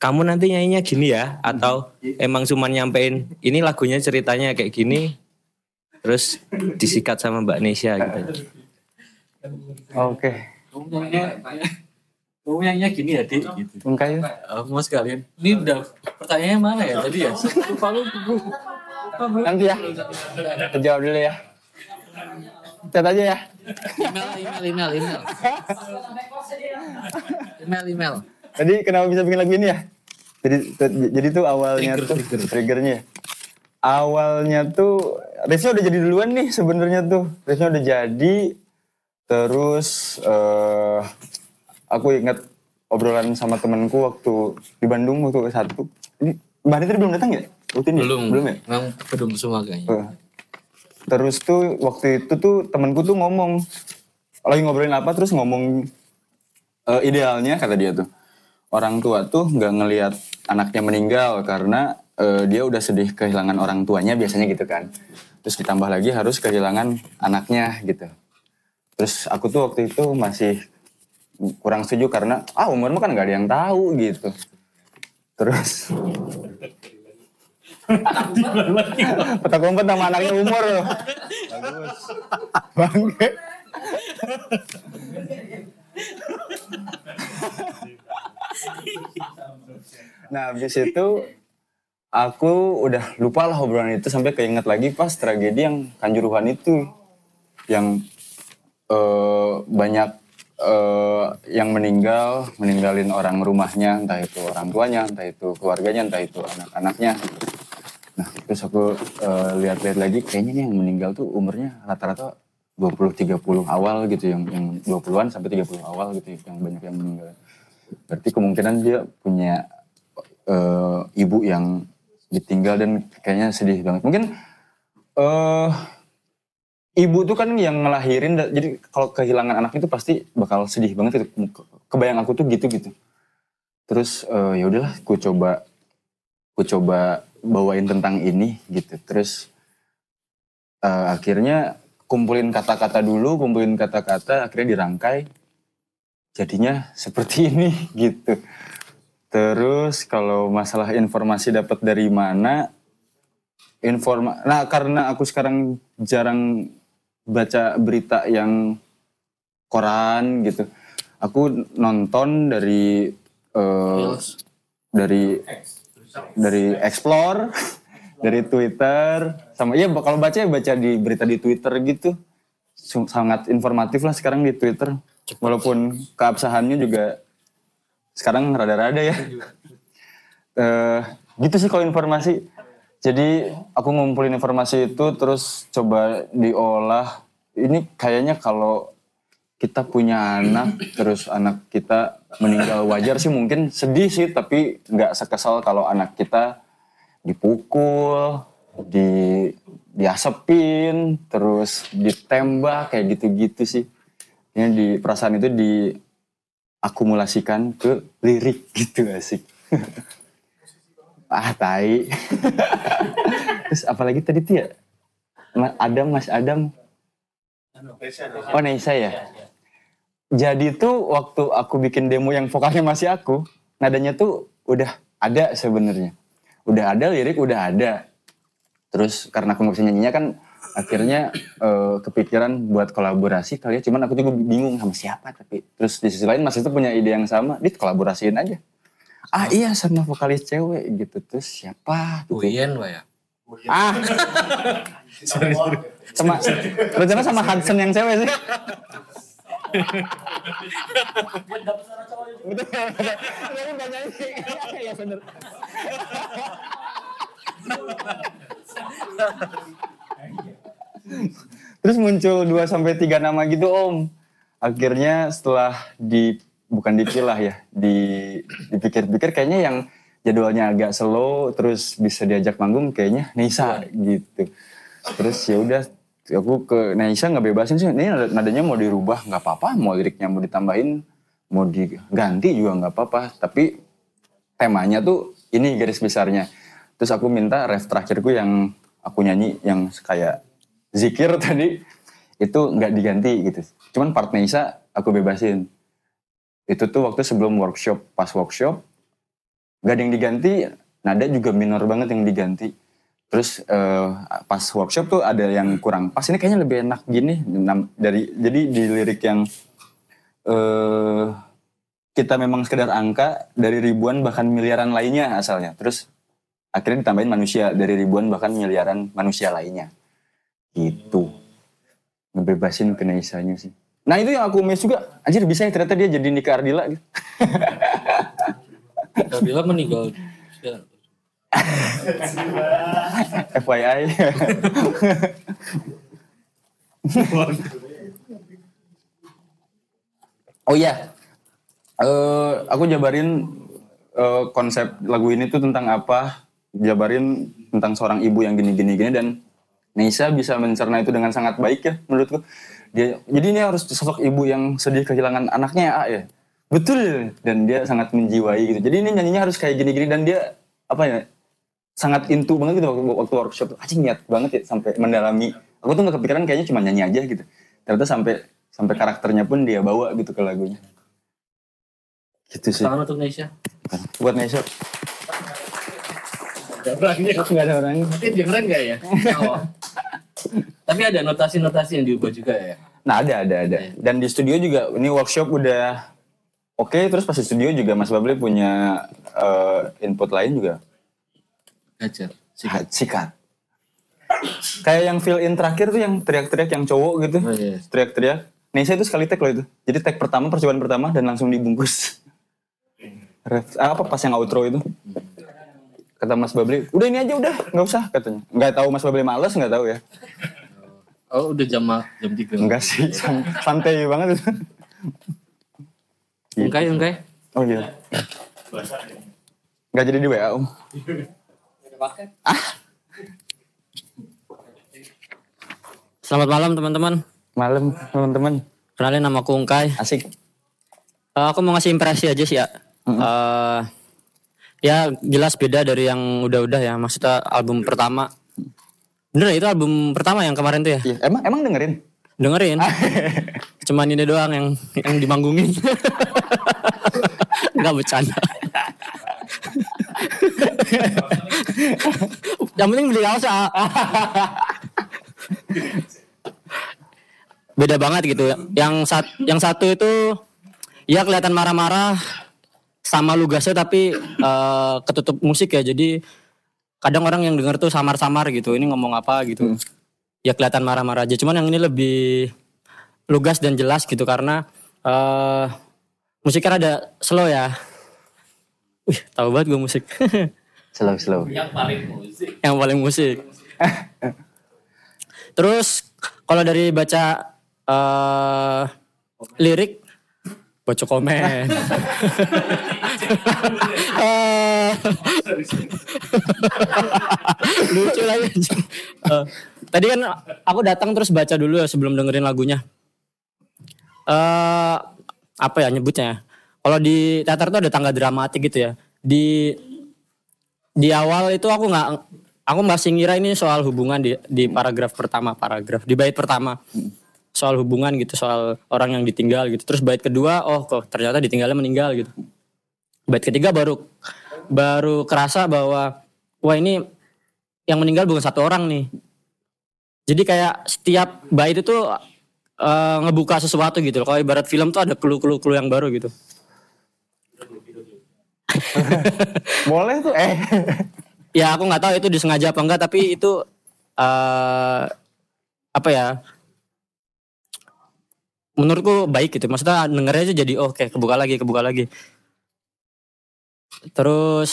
kamu nanti nyanyinya gini ya atau emang cuma nyampein ini lagunya ceritanya kayak gini terus disikat sama Mbak Nesya gitu. Oke. Kamu nyanyinya, kamu nyanyinya gini ya, Dik? Gitu. Enggak ya? Oh, mau sekalian. Ini udah pertanyaannya mana ya tadi ya? Lupa Nanti ya. Terjawab dulu ya. Chat aja ya. Email, email, email, email. Email, email. Tadi kenapa bisa bikin lagu ini ya? Jadi jadi tuh awalnya Trigger, tuh trigger. triggernya. Awalnya tuh riffnya udah jadi duluan nih sebenarnya tuh. Riffnya udah jadi. Terus eh aku ingat obrolan sama temanku waktu di Bandung waktu ke satu. Ini Mbak Anita belum datang ya? Waktu ini? Belum. Belum ya? Memang belum semua kayaknya. Eh, Terus tuh waktu itu tuh temanku tuh ngomong lagi ngobrolin apa terus ngomong eh, idealnya kata dia tuh orang tua tuh nggak ngelihat anaknya meninggal karena eh, dia udah sedih kehilangan orang tuanya biasanya gitu kan. Terus ditambah lagi harus kehilangan anaknya gitu. Terus aku tuh waktu itu masih kurang setuju karena ah umurmu kan nggak ada yang tahu gitu. Terus petak umpet nama anaknya umur loh. Bagus. Bangke. nah habis itu aku udah lupa lah obrolan itu sampai keinget lagi pas tragedi yang kanjuruhan itu yang eh, banyak eh, yang meninggal meninggalin orang rumahnya entah itu orang tuanya entah itu keluarganya entah itu anak-anaknya nah. Terus aku eh, lihat-lihat lagi kayaknya nih yang meninggal tuh umurnya rata-rata 20-30 awal gitu yang yang 20-an sampai 30 awal gitu yang banyak yang meninggal. Berarti kemungkinan dia punya eh, ibu yang ditinggal dan kayaknya sedih banget. Mungkin eh ibu tuh kan yang ngelahirin jadi kalau kehilangan anak itu pasti bakal sedih banget itu. Ke- kebayang aku tuh gitu gitu terus eh, ya udahlah ku coba ku coba bawain tentang ini gitu. Terus eh, akhirnya kumpulin kata-kata dulu kumpulin kata-kata akhirnya dirangkai. Jadinya seperti ini gitu. Terus kalau masalah informasi dapat dari mana informa nah karena aku sekarang jarang baca berita yang koran gitu. Aku nonton dari eh, dari dari explore dari Twitter sama iya kalau baca ya baca di berita di Twitter gitu. Sangat informatif lah sekarang di Twitter. Walaupun keabsahannya juga sekarang rada-rada ya. Eh, gitu sih kalau informasi. Jadi aku ngumpulin informasi itu terus coba diolah. Ini kayaknya kalau kita punya anak terus anak kita meninggal. Wajar sih mungkin sedih sih tapi nggak sekesal kalau anak kita dipukul di diasepin terus ditembak kayak gitu-gitu sih. Ini di perasaan itu diakumulasikan ke lirik gitu asik. Ah tai. Terus apalagi tadi tuh ya? Adam Mas Adam. Oh Naisa ya jadi tuh waktu aku bikin demo yang vokalnya masih aku nadanya tuh udah ada sebenarnya. Udah ada lirik udah ada. Terus karena aku nggak bisa nyanyinya kan akhirnya eh, kepikiran buat kolaborasi kali ya. Cuman aku juga bingung sama siapa tapi terus di sisi lain Mas itu punya ide yang sama. Dit kolaborasiin aja. Ah iya sama vokalis cewek gitu. Terus siapa? Gitu. Uyen, Wak ya. ah. Sama. rencana sama Hudson yang cewek sih Terus muncul 2 sampai 3 nama gitu Om. Akhirnya setelah di bukan dipilah ya, di dipikir-pikir kayaknya yang jadwalnya agak slow terus bisa diajak manggung kayaknya Nisa gitu. Terus ya udah aku ke Nisa nggak bebasin sih. Ini nada- nadanya mau dirubah nggak apa-apa, mau liriknya mau ditambahin, mau diganti juga nggak apa-apa. Tapi temanya tuh ini garis besarnya. Terus aku minta ref terakhirku yang aku nyanyi yang kayak zikir tadi itu nggak diganti gitu. Cuman part Nisa aku bebasin. Itu tuh waktu sebelum workshop, pas workshop nggak ada yang diganti, nada juga minor banget yang diganti. Terus eh, pas workshop tuh ada yang kurang pas. Ini kayaknya lebih enak gini dari jadi di lirik yang eh kita memang sekedar angka dari ribuan bahkan miliaran lainnya asalnya. Terus akhirnya ditambahin manusia dari ribuan bahkan miliaran manusia lainnya. Gitu. Ngebebasin ke Naisanya sih. Nah itu yang aku miss juga. Anjir bisa ya ternyata dia jadi Nika Ardila gitu. Ardila meninggal. FYI. oh iya. Eh aku jabarin eh, konsep lagu ini tuh tentang apa. Jabarin tentang seorang ibu yang gini-gini gini dan Neisa bisa mencerna itu dengan sangat baik ya menurutku. Dia jadi ini harus sosok ibu yang sedih kehilangan anaknya ya, ya. Betul dan dia sangat menjiwai gitu. Jadi ini nyanyinya harus kayak gini-gini dan dia apa ya sangat into banget gitu waktu, waktu workshop tuh. Anjing niat banget ya sampai mendalami. Aku tuh gak kepikiran kayaknya cuma nyanyi aja gitu. Ternyata sampai sampai karakternya pun dia bawa gitu ke lagunya. Gitu sih. Tangan untuk Nesha. Buat Nesha. Gak orangnya. Gak ada orangnya. Tapi dengeran gak ya? Oh. Tapi ada notasi-notasi yang diubah juga ya? Nah ada ada ada. Dan di studio juga ini workshop udah oke. terus pas di studio juga Mas Babli punya eh, input lain juga. Gajar. Sikat. Sikat. Kayak yang fill in terakhir tuh yang teriak-teriak yang cowok gitu. Oh, iya. Teriak-teriak. Nesa itu sekali tag loh itu. Jadi tag pertama, percobaan pertama dan langsung dibungkus. Ref, ah, apa pas yang outro itu. Kata Mas Babli, udah ini aja udah, nggak usah katanya. Nggak tahu Mas Babli males, nggak tahu ya. Oh udah jam jam 3. Enggak sih, san- santai banget itu. Ungkai, ungkai. Oh iya. Nggak jadi di WA om. Selamat malam teman-teman. Malam teman-teman. Kenalin nama aku Ungkai. Asik. Eh, aku mau ngasih impresi aja sih ya. Eh, ya jelas beda dari yang udah-udah ya. Maksudnya album pertama. Bener ya, itu album pertama yang kemarin tuh ya? Iya, emang emang dengerin? Dengerin. Cuman ini doang yang yang dimanggungin. Enggak bercanda. Yang penting beli kaos ah. Beda banget gitu. Yang sat, yang satu itu ya kelihatan marah-marah sama lugasnya tapi eh, ketutup musik ya. Jadi kadang orang yang denger tuh samar-samar gitu. Ini ngomong apa gitu. Ya kelihatan marah-marah aja. Cuman yang ini lebih lugas dan jelas gitu karena eh musiknya ada slow ya. Wih, tahu banget gue musik. Slow slow. Yang paling musik. yang paling musik. Terus kalau dari baca eh lirik baca komen. Eh, Lucu lagi. Eh, tadi kan aku datang terus baca dulu ya sebelum dengerin lagunya. eh apa ya nyebutnya ya? Kalau di teater tuh ada tangga dramatik gitu ya. Di di awal itu aku nggak aku masih ngira ini soal hubungan di di paragraf pertama paragraf di bait pertama soal hubungan gitu soal orang yang ditinggal gitu terus bait kedua oh kok ternyata ditinggalnya meninggal gitu bait ketiga baru baru kerasa bahwa wah ini yang meninggal bukan satu orang nih Jadi kayak setiap bait itu eh, ngebuka sesuatu gitu. Kalau ibarat film tuh ada clue-clue-clue yang baru gitu. Boleh tuh eh. Ya aku nggak tahu itu disengaja apa enggak tapi itu eh apa ya? Menurutku baik gitu. Maksudnya dengernya aja jadi oh kayak kebuka lagi, kebuka lagi. Terus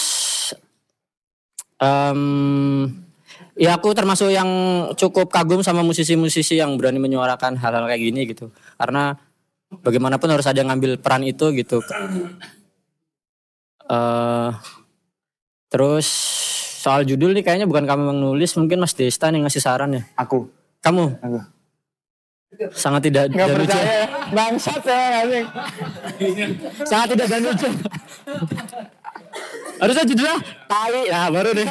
em ya aku termasuk yang cukup kagum sama musisi-musisi yang berani menyuarakan hal-hal kayak gini gitu. Karena bagaimanapun harus ada yang ngambil peran itu gitu. Eh terus soal judul nih kayaknya bukan kamu yang nulis, mungkin Mas Desta yang ngasih saran ya. Aku. Kamu? Aku. Sangat tidak Nggak dan percaya. Bangsat ya anjing. Sangat tidak dan lucu. Harusnya judulnya tai. Nah, baru deh.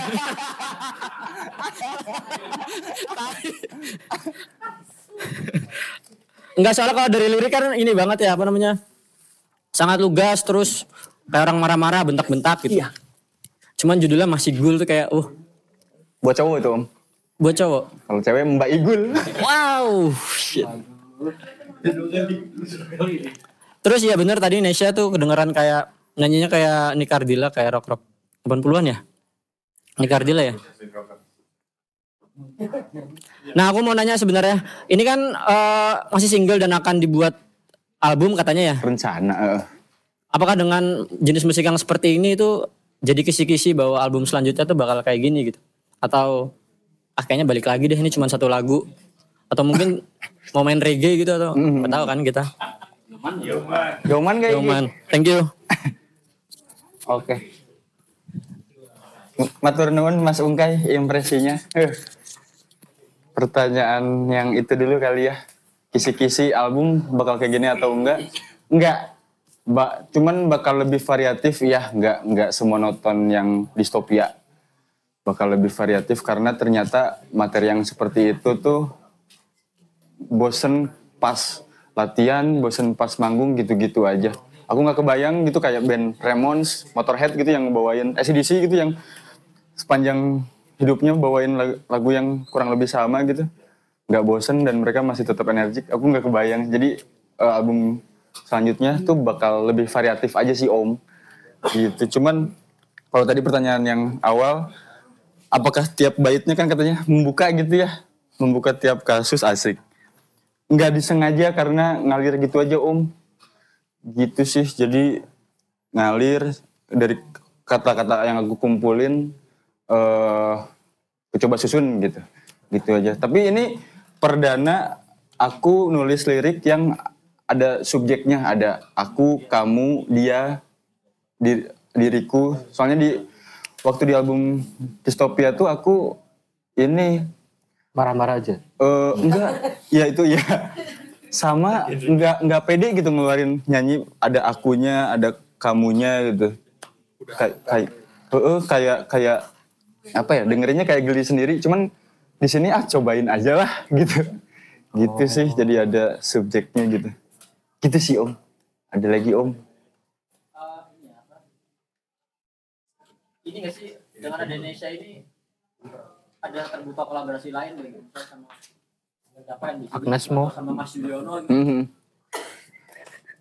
Tai. Enggak soalnya kalau dari lirik kan ini banget ya apa namanya? Sangat lugas terus kayak orang marah-marah bentak-bentak gitu. Iya. Cuman judulnya masih gul tuh kayak uh Buat cowok itu om. buat cowok. Kalau cewek Mbak Igul. Wow. Shit. Terus ya bener tadi Nesha tuh kedengeran kayak nyanyinya kayak Nikardila kayak rock rock 80-an ya? Nikardila ya? Nah aku mau nanya sebenarnya ini kan eh, masih single dan akan dibuat album katanya ya? Rencana. eh. Apakah dengan jenis musik yang seperti ini itu jadi kisi-kisi bahwa album selanjutnya tuh bakal kayak gini gitu? Atau ah kayaknya balik lagi deh ini cuma satu lagu? Atau mungkin mau main reggae gitu atau nggak tahu kan kita? Yoman kayak Yoman, thank you. Oke. Matur nuwun Mas Ungkai impresinya. Eh, Pertanyaan yang itu dulu kali ya. Kisi-kisi album bakal kayak gini atau enggak? Enggak. Ba cuman bakal lebih variatif ya, enggak enggak semonoton yang distopia. Bakal lebih variatif karena ternyata materi yang seperti itu tuh bosen pas latihan, bosen pas manggung gitu-gitu aja. Aku nggak kebayang gitu kayak band Ramones, Motorhead gitu yang bawain ACDC gitu yang sepanjang hidupnya bawain lagu, lagu yang kurang lebih sama gitu. Nggak bosen dan mereka masih tetap energik. Aku nggak kebayang. Jadi eh, album selanjutnya tuh bakal lebih variatif aja sih Om. Gitu. Cuman kalau tadi pertanyaan yang awal, apakah tiap baitnya kan katanya membuka gitu ya? Membuka tiap kasus asik nggak disengaja karena ngalir gitu aja om gitu sih jadi ngalir dari kata-kata yang aku kumpulin eh aku coba susun gitu gitu aja tapi ini perdana aku nulis lirik yang ada subjeknya ada aku kamu dia di- diriku soalnya di waktu di album distopia tuh aku ini Marah-marah aja. Eh enggak, ya itu ya. Sama enggak enggak pede gitu ngeluarin nyanyi ada akunya, ada kamunya gitu. Kayak kayak heeh, kayak kayak apa ya? Dengerinnya kayak geli sendiri, cuman di sini ah cobain aja lah gitu. Gitu sih, jadi ada subjeknya gitu. Gitu sih Om. Ada lagi Om. Ini gak sih dengan ada Indonesia ini ada terbuka kolaborasi lain gitu sama siapa yang di sini, Agnes Mo. sama Mas Yudhoyono gitu. Mhm.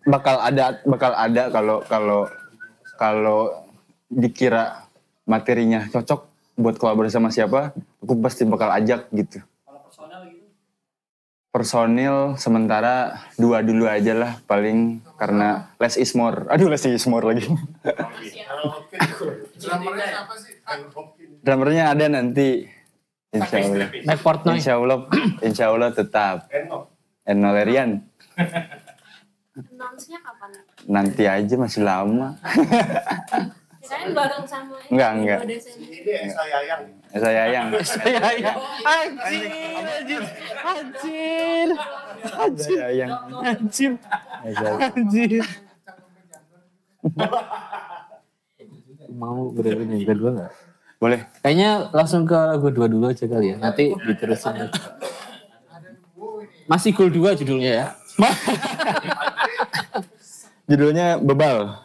Bakal ada bakal ada kalau kalau kalau dikira materinya cocok buat kolaborasi sama siapa, aku pasti bakal ajak gitu. Personil sementara dua dulu aja lah paling karena less is more. Aduh less is more lagi. Drummernya ada nanti. Insya Allah. Insya Allah, insya Allah tetap. Eno Lerian. Announce-nya kapan? Nanti aja masih lama. Kirain bareng sama ini, Enggak, enggak. 2 Desember. Ya, saya yang. Saya ya. Anjir, anjir, anjir, anjir, Saya yang. anjir, saya- anjir. Mau benerin yang kedua nggak? Boleh. Kayaknya langsung ke lagu dua dulu aja kali ya. Nanti diterusin. lagi. Masih cool dua judulnya ya. Judulnya Bebal.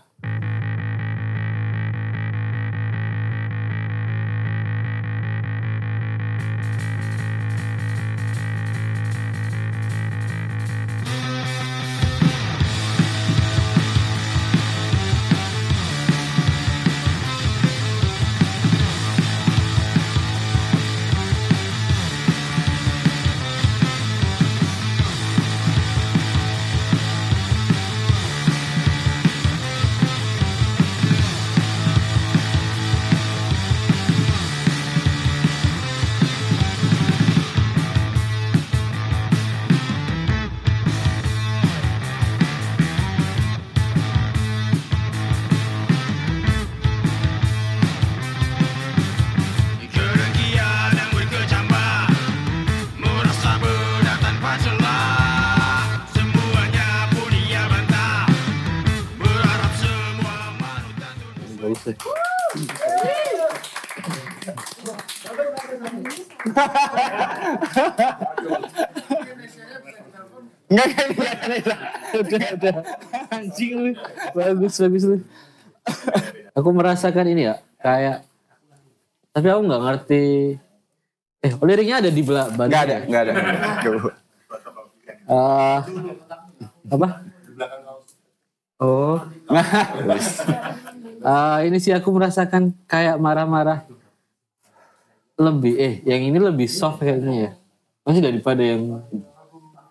Enggak kan, enggak kan itu. udah, udah. Anjing lu. Bagus, bagus lu. Aku merasakan ini ya, kayak tapi aku nggak ngerti. Eh, liriknya ada di belakang. Enggak ada, enggak ada. Tuh. Eh, apa? Oh. Eh, ini sih aku merasakan kayak marah-marah lebih eh yang ini lebih soft kayaknya ya. Masih daripada yang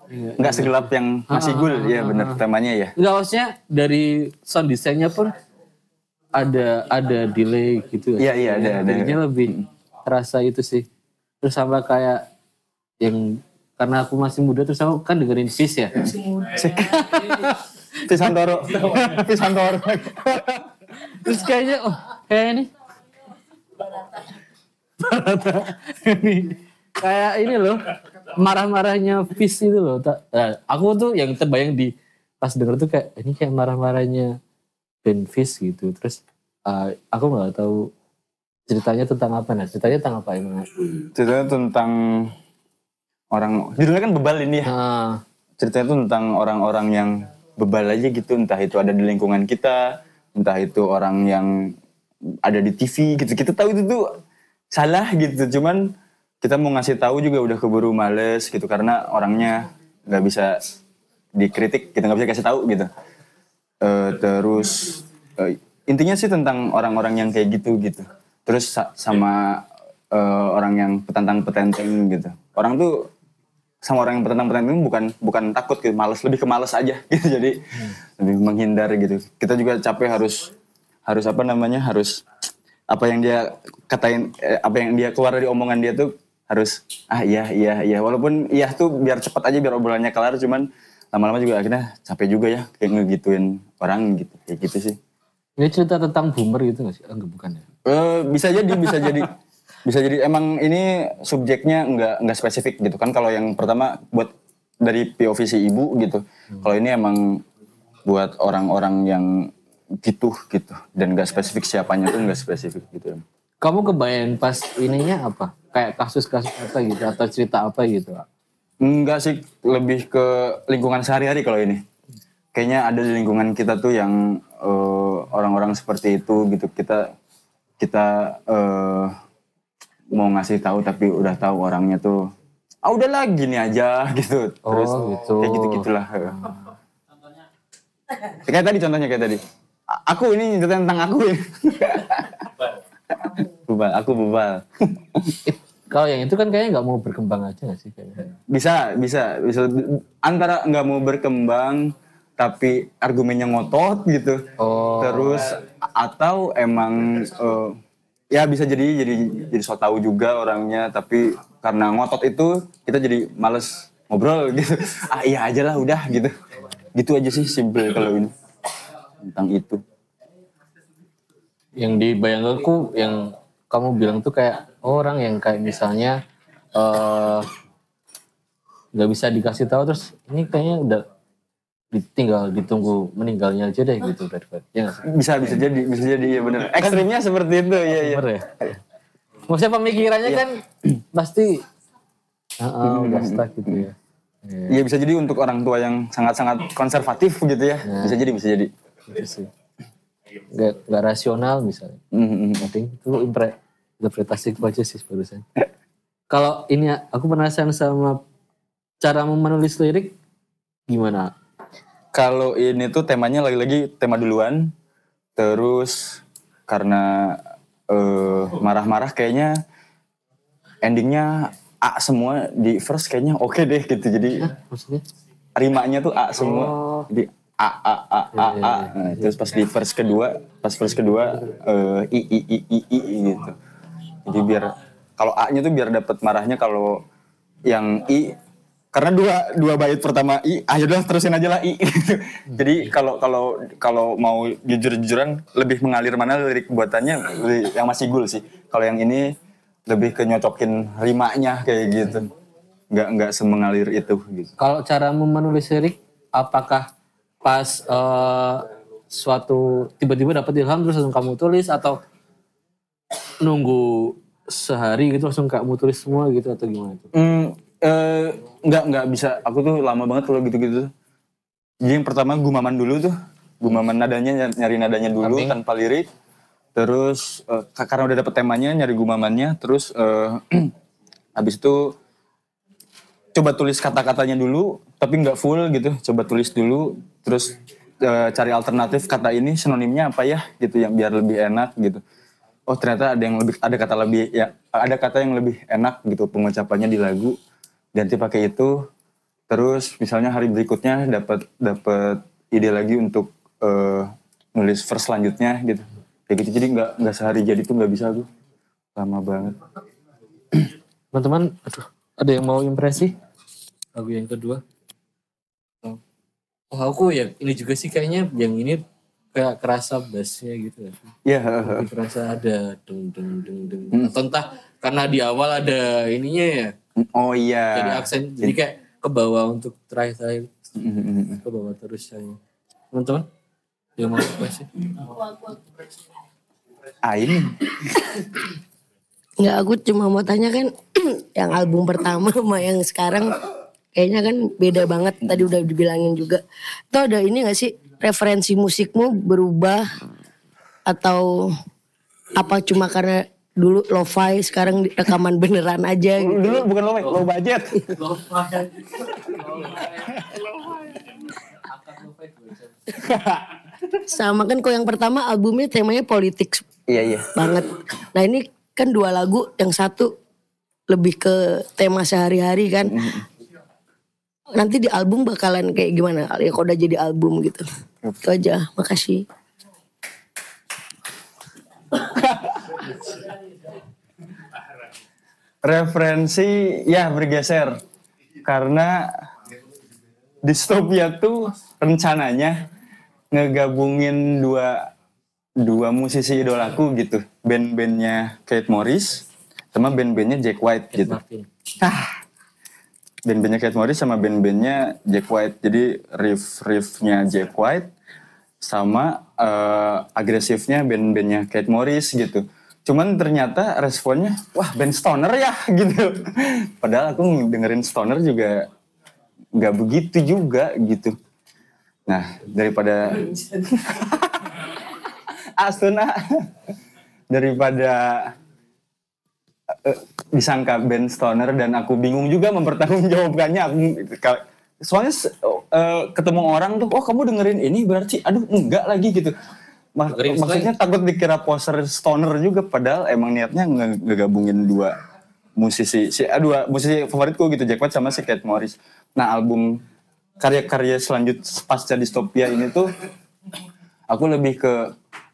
Enggak segelap yang masih gul, ya bener temanya ya. Enggak maksudnya dari sound desainnya pun ada ada delay gitu. Iya, iya, ada, ada. Jadinya lebih terasa itu sih. Terus sama kayak yang karena aku masih muda terus aku kan dengerin Fish ya. Pisantoro. Pisantoro. terus kayaknya oh kayak ini. ini kayak ini loh marah-marahnya Fish itu loh. Tak- Nah, aku tuh yang terbayang di pas denger tuh kayak ini kayak marah-marahnya Ben Fish gitu. Terus uh, aku nggak tahu ceritanya tentang apa nah ceritanya tentang apa emang Ceritanya tentang orang, judulnya kan bebal ini ya. Ah, Ceritanya tuh tentang orang-orang yang bebal aja gitu, entah itu ada di lingkungan kita, entah itu orang yang ada di TV gitu. Kita tahu itu tuh salah gitu, cuman kita mau ngasih tahu juga udah keburu males gitu karena orangnya nggak bisa dikritik, kita nggak bisa kasih tahu gitu. Eh, terus eh, intinya sih tentang orang-orang yang kayak gitu gitu. Terus sa- sama eh, orang yang petantang-petenteng gitu. Orang tuh sama orang yang petantang-petenteng bukan bukan takut gitu, males lebih ke males aja gitu. Jadi lebih menghindar gitu. Kita juga capek harus harus apa namanya harus apa yang dia katain apa yang dia keluar dari omongan dia tuh harus ah iya iya iya. Walaupun iya tuh biar cepat aja biar obrolannya kelar cuman lama-lama juga akhirnya capek juga ya kayak ngegituin orang gitu kayak gitu sih. Ini cerita tentang boomer gitu nggak sih? Ah, enggak bukan ya? Eh, bisa jadi bisa jadi. Bisa jadi emang ini subjeknya nggak nggak spesifik gitu kan. Kalau yang pertama buat dari POV si ibu gitu. Kalau ini emang buat orang-orang yang gitu gitu. Dan nggak spesifik siapanya tuh nggak spesifik gitu kamu kebayang pas ininya apa kayak kasus-kasus apa gitu atau cerita apa gitu Enggak sih, lebih ke lingkungan sehari-hari kalau ini. Kayaknya ada di lingkungan kita tuh yang eh, orang-orang seperti itu gitu. Kita kita eh, mau ngasih tahu tapi udah tahu orangnya tuh ah udahlah gini aja gitu. Terus Oh, gitu. kayak gitu gitulah. Kayak tadi contohnya kayak tadi. Aku ini cerita tentang aku ini. bebal, aku bebal. kalau yang itu kan kayaknya nggak mau berkembang aja nggak sih kayaknya Bisa, bisa, bisa. Antara nggak mau berkembang, tapi argumennya ngotot gitu. Oh. Terus atau emang eh, ya bisa jadi jadi jadi so tahu juga orangnya, tapi karena ngotot itu kita jadi males ngobrol gitu. Ah iya aja lah udah gitu. Gitu aja sih simple kalau ini tentang itu. Yang dibayangkanku yang kamu bilang tuh kayak orang yang kayak misalnya eh, nggak bisa dikasih tahu terus ini kayaknya udah ditinggal ditunggu meninggalnya aja deh gitu daripada ya nggak sih? Bisa bisa jadi bisa jadi ya benar. Ekstrimnya seperti itu ya ya. Bener ya maksudnya pemikirannya kan pasti udah stuck gitu ya Iya bisa jadi untuk orang tua yang sangat-sangat konservatif gitu ya. Bisa jadi bisa jadi. gitu sih nggak nggak rasional misalnya Mhm. penting itu impre, interpretasi aja sih barusan kalau ini ya, aku penasaran sama cara menulis lirik gimana Kalau ini tuh temanya lagi-lagi tema duluan, terus karena eh, marah-marah kayaknya endingnya A semua di first kayaknya oke deh gitu. Jadi maksudnya rimanya tuh A semua. Oh. Jadi A A A A A. Nah, terus pas di verse kedua, pas verse kedua eh, I I I I I gitu. Jadi biar kalau A-nya tuh biar dapat marahnya kalau yang I karena dua dua bait pertama I, ayo udah terusin aja lah I. gitu. Jadi kalau kalau kalau mau jujur-jujuran lebih mengalir mana lirik buatannya yang masih gul sih. Kalau yang ini lebih ke nyocokin rimanya kayak gitu. nggak nggak semengalir itu gitu. Kalau caramu menulis lirik, apakah pas eh, suatu tiba-tiba dapat ilham terus langsung kamu tulis atau nunggu sehari gitu langsung kamu tulis semua gitu atau gimana itu? Hmm, eh, nggak nggak bisa. Aku tuh lama banget kalau gitu-gitu. Jadi yang pertama gumaman dulu tuh, gumaman nadanya nyari nadanya dulu Tapi- tanpa lirik. Terus eh, ka- karena udah dapet temanya nyari gumamannya, terus eh, habis itu coba tulis kata-katanya dulu, tapi nggak full gitu. Coba tulis dulu, terus eh, cari alternatif kata ini sinonimnya apa ya gitu yang biar lebih enak gitu. Oh ternyata ada yang lebih ada kata lebih ya ada kata yang lebih enak gitu pengucapannya di lagu ganti pakai itu terus misalnya hari berikutnya dapat dapat ide lagi untuk eh, nulis verse selanjutnya gitu kayak gitu jadi nggak nggak sehari jadi tuh nggak bisa tuh lama banget Teman-teman, aduh, ada yang mau impresi? Lagu yang kedua. Oh, aku ya ini juga sih kayaknya yang ini kayak kerasa bassnya gitu ya. Iya. Kerasa ada deng deng deng deng. Atau entah karena di awal ada ininya ya. oh iya Jadi aksen, jadi kayak ke bawah untuk terakhir-terakhir. Mm-mm. Ke bawah terus saya. Teman-teman, yang mau impresi? ah ini Nggak, aku cuma mau tanya kan yang album pertama sama yang sekarang kayaknya kan beda banget. Tadi udah dibilangin juga. Itu ada ini gak sih referensi musikmu berubah atau apa cuma karena dulu lo-fi sekarang rekaman beneran aja gitu. dulu bukan lo low budget Sama kan kok yang pertama albumnya temanya politik iya iya banget. Nah ini kan dua lagu, yang satu lebih ke tema sehari-hari kan. Nanti di album bakalan kayak gimana? Ya kalau udah jadi album gitu. Itu aja, makasih. referensi ya bergeser karena distopia tuh rencananya ngegabungin dua dua musisi idolaku gitu band-bandnya Kate Morris sama band-bandnya Jack White gitu Martin. ah band-bandnya Kate Morris sama band-bandnya Jack White. Jadi riff-riffnya Jack White sama eh, agresifnya band-bandnya Kate Morris gitu. Cuman ternyata responnya wah band stoner ya gitu. Padahal aku dengerin stoner juga nggak begitu juga gitu. Nah daripada Astuna daripada eh, disangka band stoner dan aku bingung juga mempertanggungjawabkannya. Aku soalnya eh, ketemu orang tuh oh kamu dengerin ini berarti? Aduh enggak lagi gitu. Mak- Dengerin maksudnya takut dikira poser stoner juga padahal emang niatnya nge- ngegabungin dua musisi si ah, dua musisi favoritku gitu Jack White sama si Kate Morris. Nah album karya-karya selanjut pasca distopia ini tuh aku lebih ke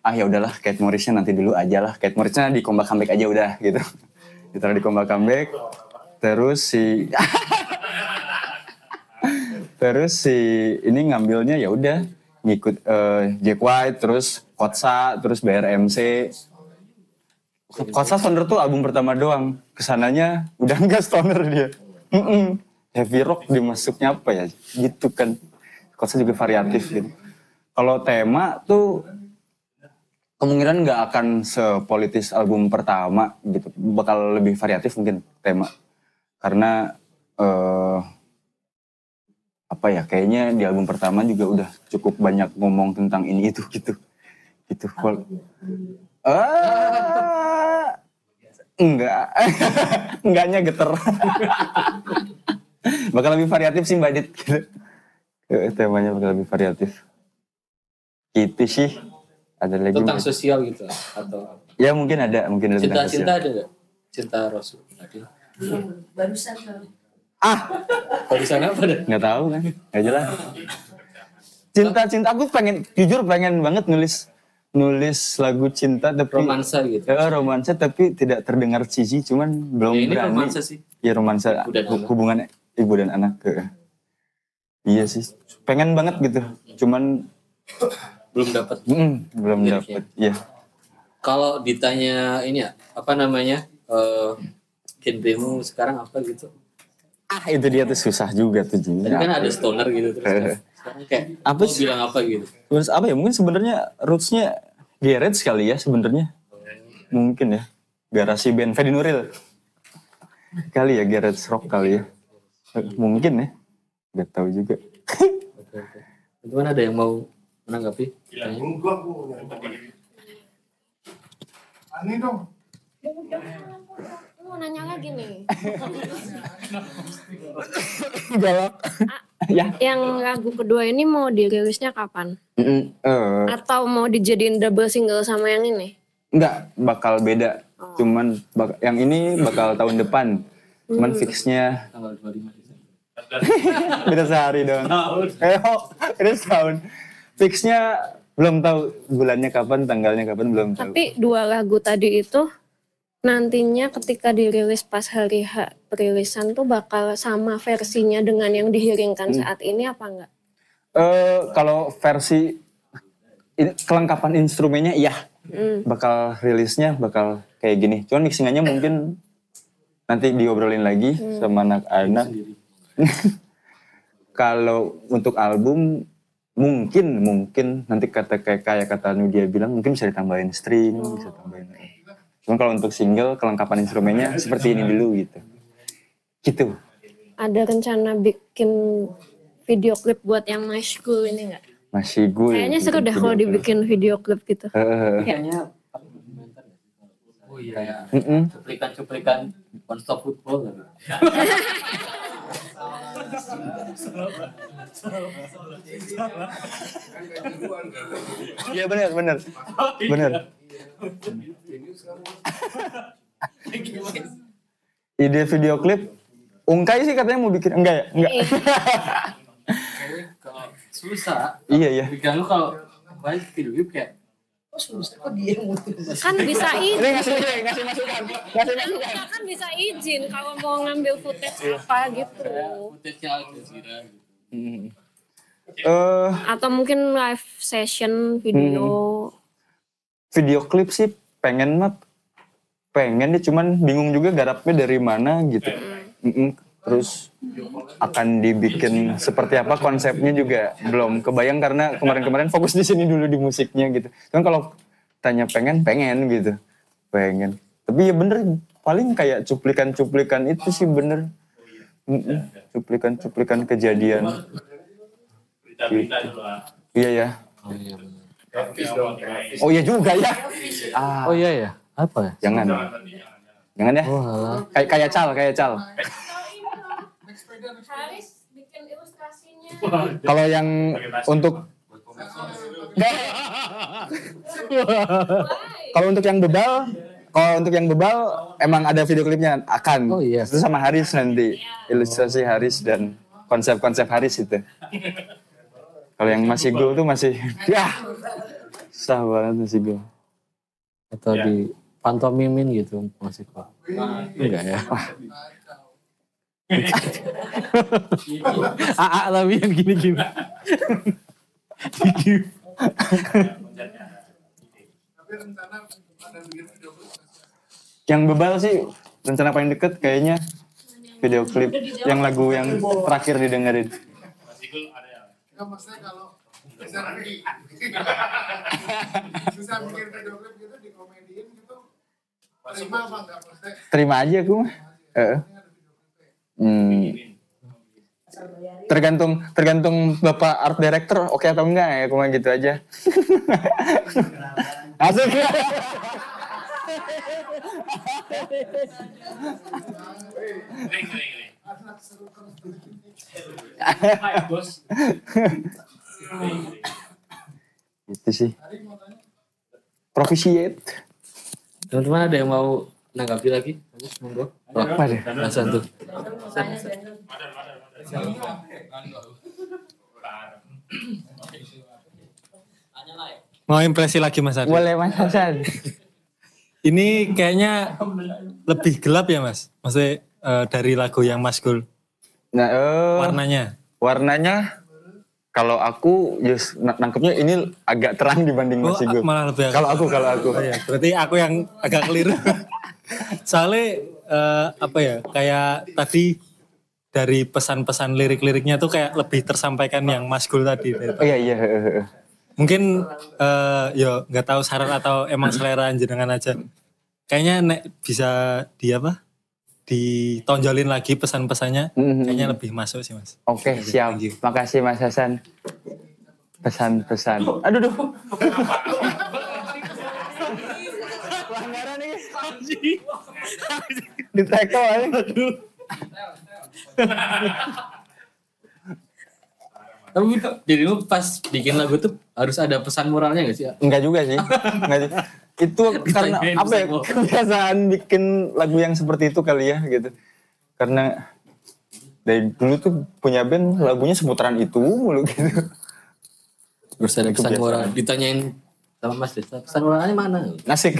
ah ya udahlah Kate Morrisnya nanti dulu aja lah. Kate Morrisnya di comeback comeback aja udah gitu ditaruh di comeback comeback terus si terus si ini ngambilnya ya udah ngikut eh, Jack White terus Kotsa terus BRMC Kotsa Stoner tuh album pertama doang. Ke sananya udah enggak Stoner dia. Mm-mm. heavy rock dimasuknya apa ya? Gitu kan. Kotsa juga variatif gitu. Kalau tema tuh kemungkinan nggak akan sepolitis album pertama gitu. Bakal lebih variatif mungkin tema. Karena eh apa ya kayaknya di album pertama juga udah cukup banyak ngomong tentang ini itu gitu. Gitu. Ah enggak. Enggaknya geter. Bakal lebih variatif sih mbak Dit gitu. Temanya bakal lebih variatif. Gitu sih ada lagi Tentang nggak? sosial gitu atau ya mungkin ada mungkin ada cinta cinta sosial. ada nggak? Cinta Rasul. Tadi. Barusan Barusan apa deh? nggak tahu kan nggak jelas cinta cinta aku pengen jujur pengen banget nulis nulis lagu cinta tapi Romansa gitu. ya romansa tapi tidak terdengar cheesy cuman belum Ya, ini berani romansa sih. ya romansa Ibu dan hu- anak. hubungan ibu dan anak ke iya sih pengen banget gitu cuman Belum dapat. mm, belum Liriknya. dapet ya Kalau ditanya ini ya, apa namanya? genremu sekarang apa gitu? ah itu dia tuh susah juga tuh Ji. Tadi kan ada stoner gitu terus kayak, sekarang kayak Apa mau sih? bilang apa gitu. Terus apa ya? Mungkin sebenarnya rootsnya garage kali ya sebenarnya. Mungkin ya. Garasi band Fedi Nuril. Kali ya garage rock kali ya. Mungkin ya. Gak tahu juga. Oke, oke. Teman ada yang mau menanggapi? Tanya. Ani dong. Mau nanya lagi nih. Galak. ya. Yang lagu kedua ini mau dirilisnya kapan? Mm, eh, Atau mau dijadiin double single sama yang ini? Enggak, bakal beda. Cuman bak- yang ini bakal tahun depan. Cuman Hmm. fixnya Tanggal 25 Desember. beda sehari dong. Eh, oh, beda setahun. Fixnya belum tahu bulannya kapan, tanggalnya kapan belum tahu. Tapi dua lagu tadi itu nantinya ketika dirilis pas hari H perilisan tuh bakal sama versinya dengan yang dihiringkan Hmm. saat ini apa enggak? Eh, kalau versi in- kelengkapan instrumennya iya Hmm. bakal rilisnya bakal kayak gini. Cuman mixingannya mungkin nanti diobrolin lagi Hmm. sama anak-anak. kalau untuk album mungkin mungkin nanti kata kayak kayak kata Nudia bilang mungkin bisa ditambahin string, bisa tambahin. Cuman kalau untuk single kelengkapan instrumennya seperti ini dulu gitu. Gitu. Ada rencana bikin video klip buat yang My School ini enggak? Masih gue. Kayaknya seru deh kalau dibikin video klip gitu. Kayaknya Oh iya. Mm-mm. Cuplikan-cuplikan one stop football. Iya benar benar. Benar. Ide video klip Ungkai sih katanya mau bikin enggak ya? Enggak. Kalau susah. Iya, iya. Pikiran lu kalau baik video klip kayak Kan bisa izin. Ini ngasih ngasih masukan. Ngasih masukan. Kita kan bisa izin kalau mau ngambil footage apa gitu. footage-nya Al Jazeera gitu. Eh Atau mungkin live session video. video klip sih pengen mah pengen dia cuman bingung juga garapnya dari mana gitu. Mm-mm. Terus akan dibikin seperti apa konsepnya juga belum kebayang karena kemarin-kemarin fokus di sini dulu di musiknya gitu. Cuman kalau tanya pengen pengen gitu. Pengen. Tapi ya bener paling kayak cuplikan-cuplikan itu sih bener. Cuplikan-cuplikan kejadian. Berita-berita lah. Iya ya. Oh iya juga ya. Ah. Oh iya ya. Apa ya? Jangan. Jangan ya. Kayak kayak cal, kayak cal. Haris bikin ilustrasinya. Kalau yang untuk kalau untuk yang bebal, kalau untuk yang bebal emang ada video klipnya akan. Oh iya. Itu sama Haris nanti ilustrasi Haris dan konsep-konsep Haris itu. Kalau yang masih go tuh masih ya susah banget masih go. Atau di pantomimin gitu masih kok. Enggak ya. AA tapi yang gini-gini. Yang bebal sih rencana paling deket kayaknya video klip yang lagu yang terakhir didengerin. Maksudnya kalau video klip gitu gitu terima apa enggak maksudnya Terima aja aku mah. Heeh. Hmm. Tergantung tergantung Bapak art director oke atau enggak ya, aku mah gitu aja. Asik. Itu sih. Profisiat. Teman-teman ada yang mau nanggapi lagi? Monggo. Oh. Mau impresi lagi Mas Adi? Boleh Mas Hasan. Ini kayaknya lebih gelap ya Mas? Maksudnya eh, dari lagu yang Mas Gul. Nah, eh, Warnanya? Warnanya kalau aku just na- nangkepnya ini agak terang dibanding Oh, Mas Igo. malah lebih Kalau aku kalau aku. Oh, iya. Berarti aku yang agak keliru. Soalnya eh, apa ya? Kayak tadi dari pesan-pesan lirik-liriknya tuh kayak lebih tersampaikan yang Mas Gul tadi. Oh iya iya. Mungkin eh yo nggak tahu saran atau emang selera jenengan aja. Kayaknya nek bisa di apa? Ditonjolin lagi pesan-pesannya. Kayaknya lebih masuk sih mas. Oke siap. Makasih Mas Hasan. Pesan-pesan. Aduh duh. Di teko Aduh. Tapi jadi lu pas bikin lagu tuh harus ada pesan moralnya gak sih? Enggak juga sih. Enggak sih. Itu karena apa ya? Kebiasaan bikin lagu yang seperti itu kali ya gitu. Karena dari dulu tuh punya band lagunya seputaran itu mulu gitu. Terus ada pesan moral. Ditanyain sama Mas Desta, pesan moralnya mana? Asik.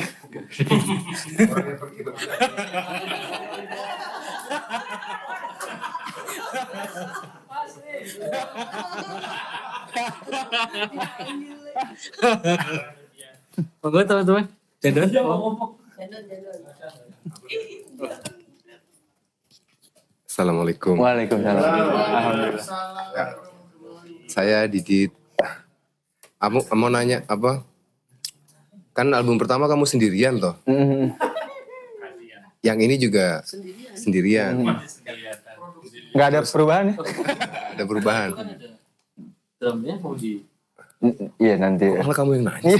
Monggo teman-teman. Cendol. Assalamualaikum. Waalaikumsalam. Alhamdulillah. Ya. Saya Didit. Kamu mau nanya apa? Kan album pertama kamu sendirian toh. Yang ini juga sendirian. Enggak ada perubahan ya? ada perubahan. Drumnya mau di Iya nanti. Malah kamu yang nanya.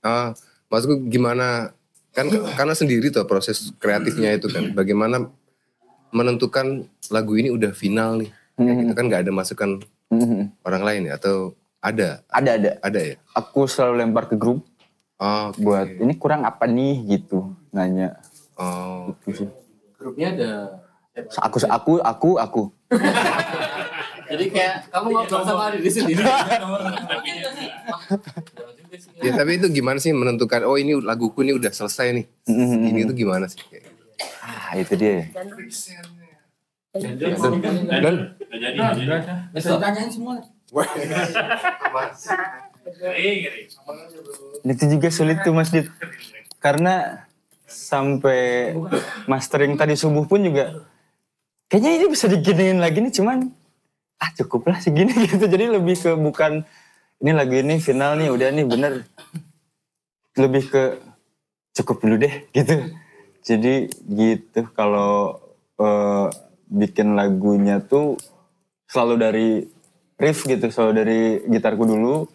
Ah, maksudku gimana? Kan karena sendiri tuh proses kreatifnya itu kan. Bagaimana menentukan lagu ini udah final nih? Kayak gitu kan nggak ada masukan orang lain ya atau ada? Ada ada. Ada ya. Aku selalu lempar ke grup. Oh, buat ini kurang apa nih gitu nanya. Oh, gitu sih. grupnya ada Aku aku aku aku. Jadi kayak kamu ngobrol sama diri sendiri. Ya tapi itu gimana sih menentukan oh ini laguku ini udah selesai nih. Ini tuh gimana sih? Kayak. Ah itu dia. Dan Bisa ditanyain semua. Itu juga sulit tuh Mas Dit. Karena sampai mastering tadi subuh pun juga kayaknya ini bisa diginiin lagi nih cuman ah cukup lah segini gitu. Jadi lebih ke bukan ini lagu ini final nih udah nih bener. Lebih ke cukup dulu deh gitu. Jadi gitu kalau eh, bikin lagunya tuh selalu dari riff gitu, selalu dari gitarku dulu.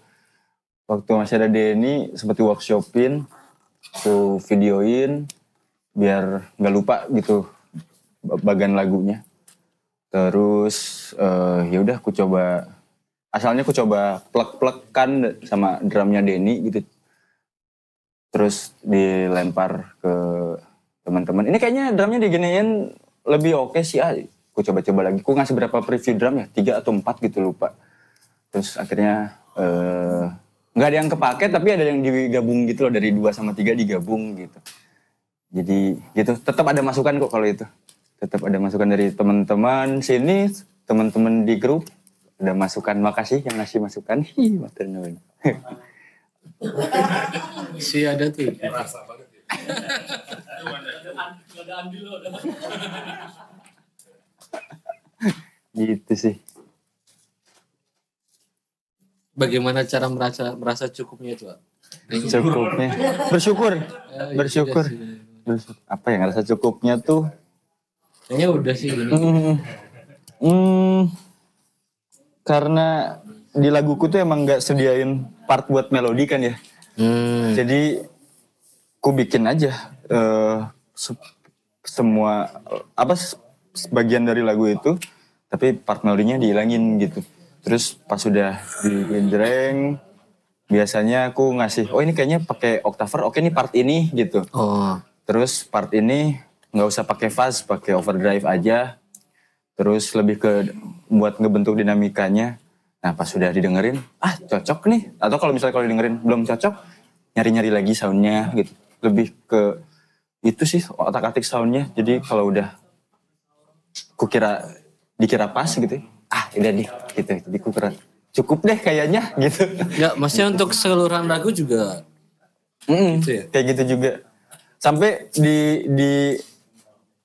Waktu masih ada Denny seperti workshopin, tuh videoin biar nggak lupa gitu bagian lagunya. Terus eh, ya udah aku coba asalnya aku coba plek-plekan sama drumnya Denny gitu. Terus dilempar ke teman-teman. Ini kayaknya drumnya diginiin lebih oke sih ah. Aku coba-coba lagi. Aku ngasih berapa preview drum ya? Tiga atau empat gitu lupa. Terus akhirnya eh, nggak ada yang kepake tapi ada yang digabung gitu loh dari dua sama tiga digabung gitu. Jadi gitu tetap ada masukan kok kalau itu. Tetap ada masukan dari teman-teman sini, teman-teman di grup ada masukan. Makasih yang ngasih masukan. Hi, matur nuwun. Si ada tuh. Gitu sih. Bagaimana cara merasa merasa cukupnya itu? Cukupnya. Bersyukur. Ya, Bersyukur. Apa yang ngerasa cukupnya tuh? Kayaknya udah sih gini. Hmm, hmm, karena di laguku tuh emang nggak sediain part buat melodi kan ya. Jadi ku bikin aja eh, se- semua apa sebagian dari lagu itu, tapi part melodinya dihilangin gitu. Terus pas sudah digenjreng, biasanya aku ngasih, oh ini kayaknya pakai octaver, oke ini part ini gitu. Oh. Terus part ini nggak usah pakai fuzz, pakai overdrive aja. Terus lebih ke buat ngebentuk dinamikanya. Nah pas sudah didengerin, ah cocok nih. Atau kalau misalnya kalau didengerin belum cocok, nyari-nyari lagi soundnya gitu. Lebih ke itu sih otak-atik soundnya. Jadi kalau udah kukira dikira pas gitu, ah udah nih gitu. Jadi kukira cukup deh kayaknya gitu. Ya, maksudnya untuk keseluruhan lagu juga Mm-mm, Gitu ya? Kayak gitu juga. sampai di di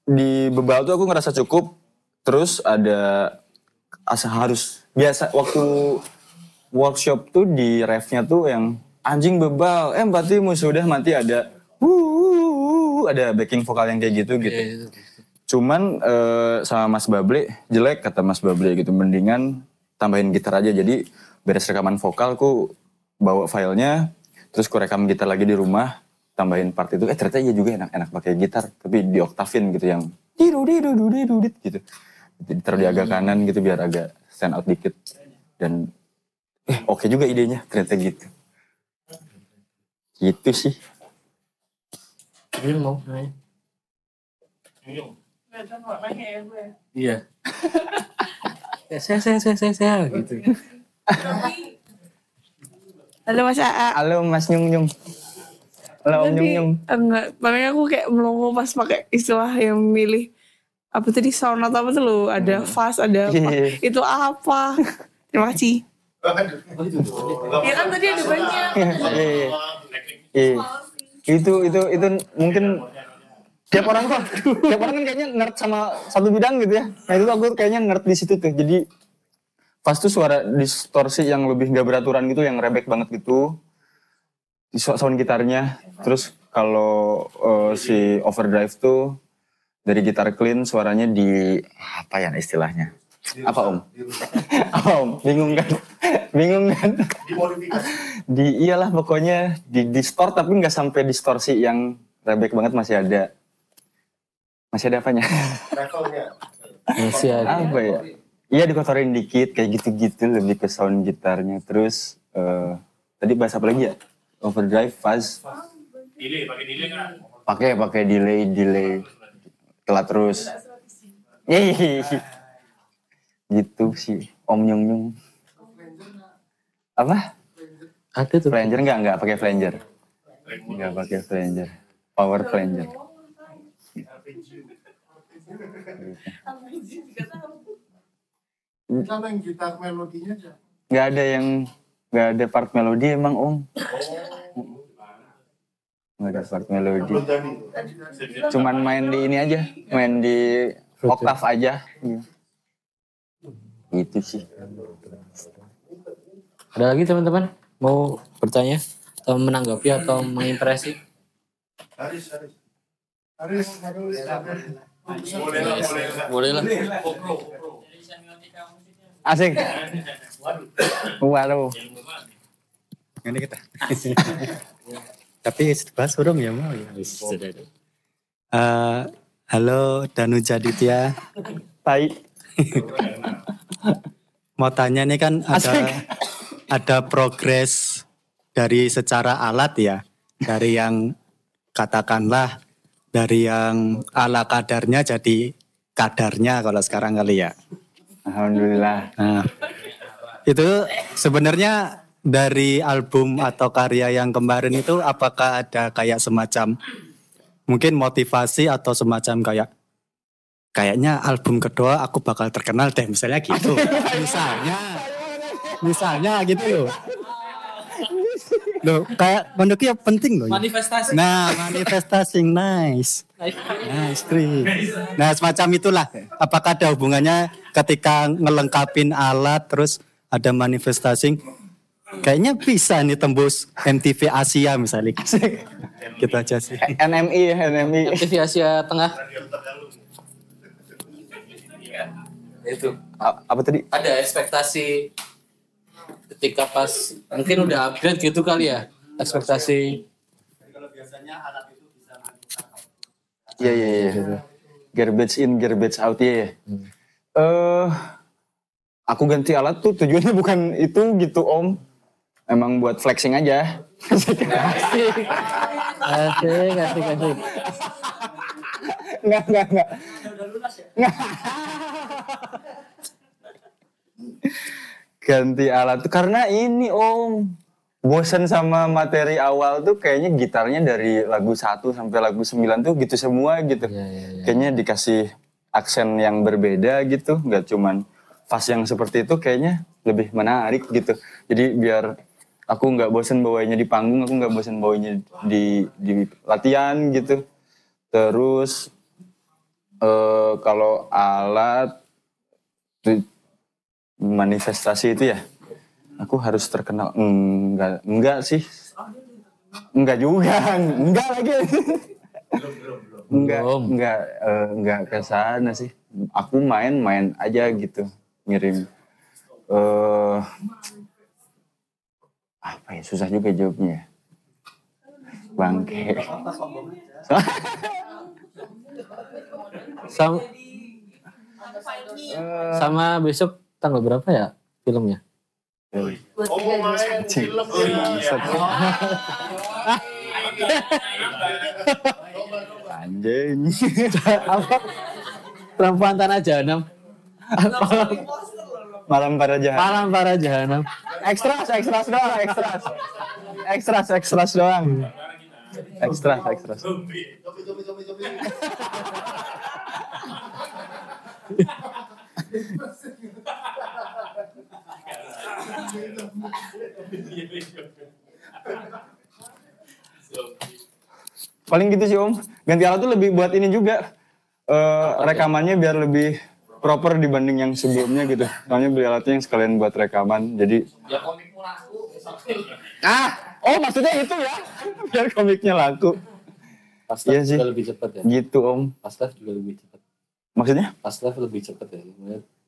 di bebal tuh aku ngerasa cukup terus ada asa harus biasa waktu workshop tuh di refnya tuh yang anjing bebal eh empatimu sudah mati ada wuh, ada backing vokal yang kayak gitu gitu. Cuman eh, sama Mas Bable jelek kata Mas Bable gitu. Mendingan tambahin gitar aja. Jadi beres rekaman vokal ku bawa filenya terus ku rekam gitar lagi di rumah tambahin part itu. Eh ternyata iya juga enak-enak pakai gitar tapi di oktavin gitu yang dit gitu. Ditaruh di agak kanan gitu biar agak stand out dikit. Dan eh oke juga idenya ternyata gitu. Gitu sih Ini mau nanya. Iya. Ya, saya, saya, saya, saya, saya, gitu. Halo Mas AA. Halo Mas Nyung Nyung. Halo Om Nyung Nyung. Enggak, paling aku kayak melongo pas pakai istilah yang milih apa tadi sound atau apa tuh lo ada fast ada apa Iya. itu apa terima kasih ya kan tadi ada banyak Iya, iya. Iya. Itu itu itu mungkin tiap orang tuh tiap orang kan kayaknya nerd sama satu bidang gitu ya. Nah itu tuh aku kayaknya nerd di situ tuh. Jadi pas tuh suara distorsi yang lebih nggak beraturan gitu, yang rebek banget gitu. Di so- sound gitarnya. Terus kalau eh, si overdrive tuh dari gitar clean suaranya di apa ya istilahnya? Apa om? apa om? Bingung kan? Bingung kan? di iyalah pokoknya di distort tapi nggak sampai distorsi yang rebek banget masih ada masih ada apanya Masih ada. apa ya iya dikotorin dikit kayak gitu-gitu lebih ke sound gitarnya terus eh, tadi bahas apa lagi ya overdrive fuzz Delay, pakai delay kan? pakai pakai delay delay telat terus Yeay. Gitu sih. Om nyung nyung. Apa? Ada tuh. Flanger nggak? Nggak pakai flanger. Nggak pakai flanger. Power flanger. Kalau yang gitar melodinya aja. nggak ada yang nggak ada part melodi emang om. Nggak ada part melodi. Cuman main di ini aja. Main di oktav aja. Iya. Gitu sih Ada lagi teman-teman mau bertanya atau menanggapi atau mengimpresi? Haris, Haris. Haris, Haris. Boleh lah, boleh lah. Boleh lah. asik waduh Ini kita. Tapi bahas urung ya mau ya. Eh, halo Danu Jaditya. Tai. Mau tanya nih kan ada ada progres dari secara alat ya. Dari yang katakanlah dari yang ala kadarnya jadi kadarnya kalau sekarang kali ya. Alhamdulillah. Nah, itu sebenarnya dari album atau karya yang kemarin itu apakah ada kayak semacam mungkin motivasi atau semacam kayak kayaknya album kedua aku bakal terkenal deh misalnya gitu. misalnya misalnya gitu loh. Loh, kayak menurutku ya penting loh. Manifestasi. Nah, manifestasi nice. Nice, Tri. Nah, semacam itulah. Apakah ada hubungannya ketika ngelengkapin alat terus ada manifestasi? Kayaknya bisa nih tembus MTV Asia misalnya. gitu aja sih. NMI ya NMI. MTV Asia Tengah. Itu. apa tadi? Ada ekspektasi ketika pas mungkin udah upgrade gitu kali ya ekspektasi Iya iya iya. Garbage in, garbage out ya. Eh, aku ganti alat tuh tujuannya bukan itu gitu om. Emang buat flexing aja. asik asik asik asik Enggak enggak enggak. Nggak. Ganti alat tuh karena ini om. Bosan sama materi awal tuh kayaknya gitarnya dari lagu 1 sampai lagu 9 tuh gitu semua gitu. Kayaknya dikasih aksen yang berbeda gitu, nggak cuman pas yang seperti itu kayaknya lebih menarik gitu. Jadi biar aku nggak bosen bawainya di panggung aku nggak bosen bawainya di di latihan gitu terus eh kalau alat manifestasi itu ya? Aku harus terkenal. Enggak enggak sih. Enggak juga. Enggak lagi. Enggak enggak eh, enggak ke sana sih. Aku main main aja gitu ngirim. Eh apa ya? Susah juga jawabnya. Ya. bangke. Sama, sama besok tanggal berapa ya filmnya? Anjing. Apa? Perempuan Tanah Jahanam. Malam para jahat. Malam para jahanam. Ekstras, ekstras doang, ekstras. Ekstras, ekstras doang. Ekstras, ekstras. Paling gitu sih om. Ganti alat tuh lebih buat ini juga. eh, rekamannya biar lebih proper dibanding yang sebelumnya gitu. Soalnya beli alatnya yang sekalian buat rekaman. Jadi Ya komikmu laku. Ah, oh maksudnya itu ya. Biar komiknya laku. Pas Iya live sih. lebih cepat ya. Gitu om. Pas live juga lebih cepat. Maksudnya? Pas live lebih cepat ya.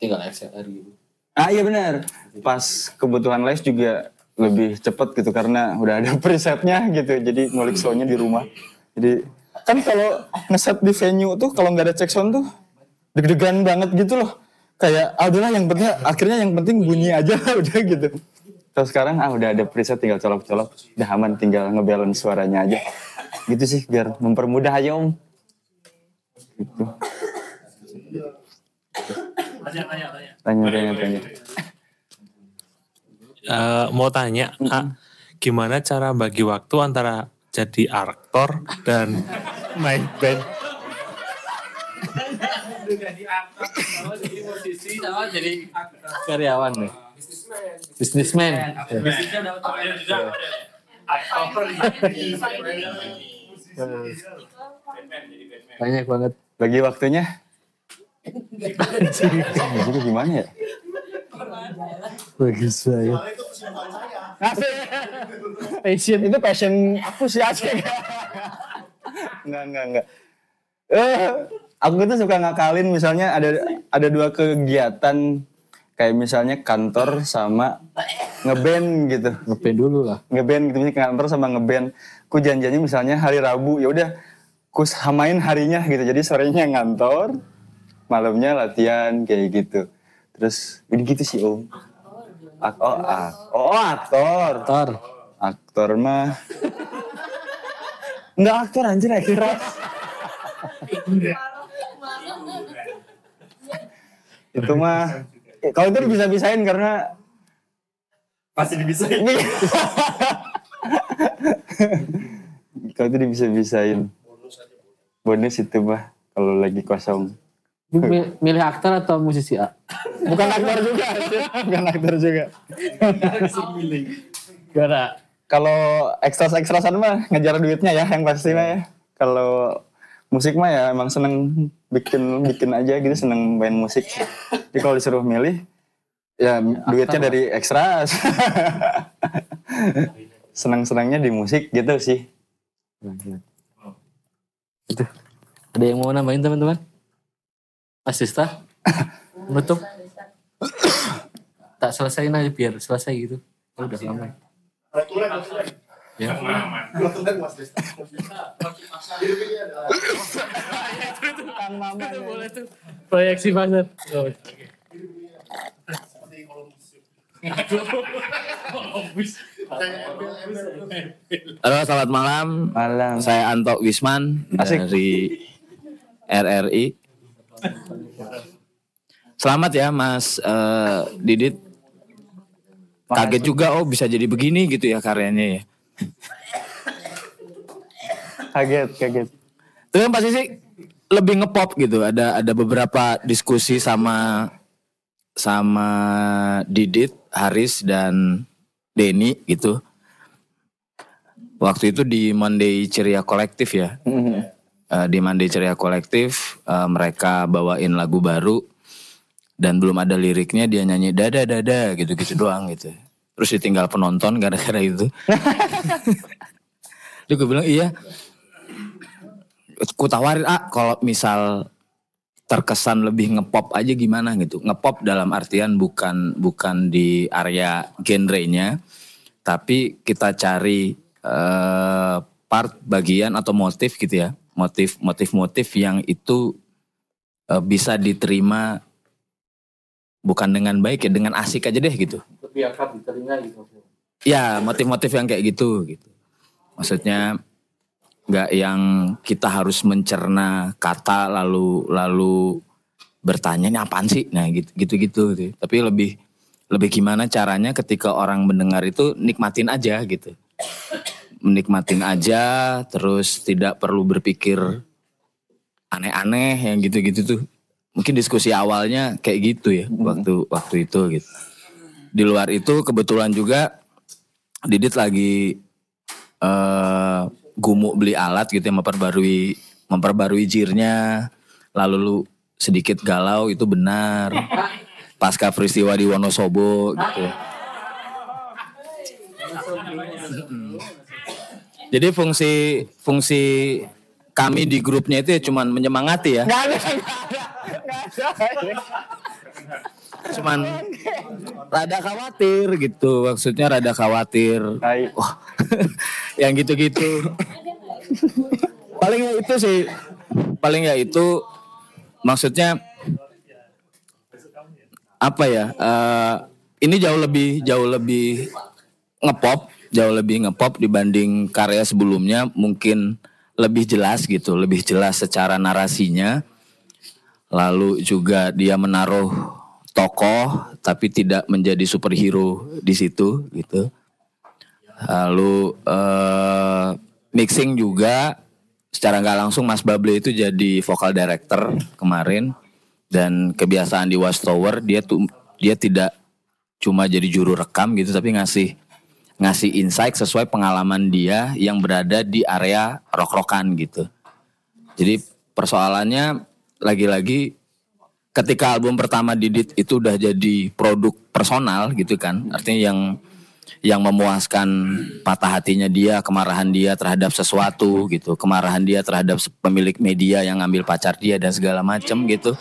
Tinggal XLR gitu. Ah iya benar. Pas kebutuhan live juga lebih cepet gitu karena udah ada presetnya gitu. Jadi ngulik soundnya di rumah. Jadi kan kalau ngeset di venue tuh kalau nggak ada check sound tuh deg-degan banget gitu loh. Kayak ah udahlah yang penting akhirnya yang penting bunyi aja udah gitu. Terus sekarang ah udah ada preset tinggal colok-colok, udah aman tinggal ngebalance suaranya aja. Gitu sih biar mempermudah aja om. Gitu. Tanya, tanya, tanya. Tanya tanya tanya. Eh, mau tanya, ah, gimana cara bagi waktu antara jadi aktor dan main band? Jadi aktor, sama jadi musisi, sama jadi Karyawan nih. Businessman. Juga. Aktor. Banyak banget. Bagi waktunya. Jadi gimana ya? Bagus banget. passion itu passion aku sih asik. enggak enggak enggak. Eh, aku tuh suka ngakalin misalnya ada ada dua kegiatan kayak misalnya kantor sama ngeband gitu. Ngeband dulu lah. Ngeband gitu misalnya kantor sama ngeband. Ku janjinya misalnya hari Rabu ya udah ku samain harinya gitu. Jadi sorenya ngantor, malamnya latihan kayak gitu. Terus ini gitu sih Om. Ak oh, ak oh, aktor. Aktor. Aktor mah. Enggak aktor anjir aktris. itu mah kalau itu bisa bisain karena Pasti dibisain. kalau itu bisa bisain bonus itu mah kalau lagi kosong milih aktor atau musisi A? bukan aktor juga bukan aktor juga Gara. kalau ekstras ekstrasan mah ngejar duitnya ya yang pasti mah ya kalau musik mah ya emang seneng bikin bikin aja gitu seneng main musik jadi kalau disuruh milih ya duitnya dari ekstras seneng senengnya di musik gitu sih Itu. Ada yang mau nambahin teman-teman? Asista? Menutup? tak selesaiin aja biar selesai gitu. Oh, udah lama. Ya. Proyeksi pasar. Oh. Halo, selamat malam. Malam. Saya Anto Wisman Asik. dari RRI. Selamat ya, Mas eh, Didit. Kaget juga, oh bisa jadi begini gitu ya karyanya ya. kaget kaget Itu kan pasti sih lebih ngepop gitu. Ada ada beberapa diskusi sama sama Didit, Haris dan Denny gitu. waktu itu di Monday Ceria Kolektif ya. Eh, di Monday Ceria Kolektif eh, mereka bawain lagu baru dan belum ada liriknya dia nyanyi dada dada gitu-gitu doang gitu. Terus ditinggal penonton gara-gara itu. Terus gue bilang iya. Ku tawarin ah kalau misal terkesan lebih ngepop aja gimana gitu. Ngepop dalam artian bukan bukan di area genrenya, tapi kita cari eh, part bagian atau motif gitu ya. Motif motif-motif yang itu eh, bisa diterima bukan dengan baik ya, dengan asik aja deh gitu. Lebih akrab di telinga gitu. Ya motif-motif yang kayak gitu gitu. Maksudnya nggak yang kita harus mencerna kata lalu lalu bertanya ini apaan sih nah gitu gitu gitu, gitu. tapi lebih lebih gimana caranya ketika orang mendengar itu nikmatin aja gitu menikmatin aja terus tidak perlu berpikir aneh-aneh yang gitu-gitu tuh. Mungkin diskusi awalnya kayak gitu ya waktu waktu itu gitu. Di luar itu kebetulan juga Didit lagi eh gumuk beli alat gitu yang memperbarui memperbarui jirnya. Lalu lu sedikit galau itu benar. Pasca peristiwa di Wonosobo gitu Mm-mm. jadi fungsi fungsi kami di grupnya itu ya cuman menyemangati ya. Ada, cuman rada khawatir gitu maksudnya rada khawatir. Wah yang gitu-gitu. Paling ya itu sih paling ya itu maksudnya apa ya eh, ini jauh lebih jauh lebih ngepop jauh lebih ngepop dibanding karya sebelumnya mungkin lebih jelas gitu lebih jelas secara narasinya. Lalu juga dia menaruh tokoh tapi tidak menjadi superhero di situ gitu. Lalu eh, mixing juga secara nggak langsung Mas Bable itu jadi vokal director kemarin. Dan kebiasaan di Watchtower dia tuh dia tidak cuma jadi juru rekam gitu tapi ngasih ngasih insight sesuai pengalaman dia yang berada di area rock-rockan gitu. Jadi persoalannya lagi-lagi ketika album pertama Didit itu udah jadi produk personal gitu kan. Artinya yang yang memuaskan patah hatinya dia, kemarahan dia terhadap sesuatu gitu, kemarahan dia terhadap pemilik media yang ngambil pacar dia dan segala macem gitu.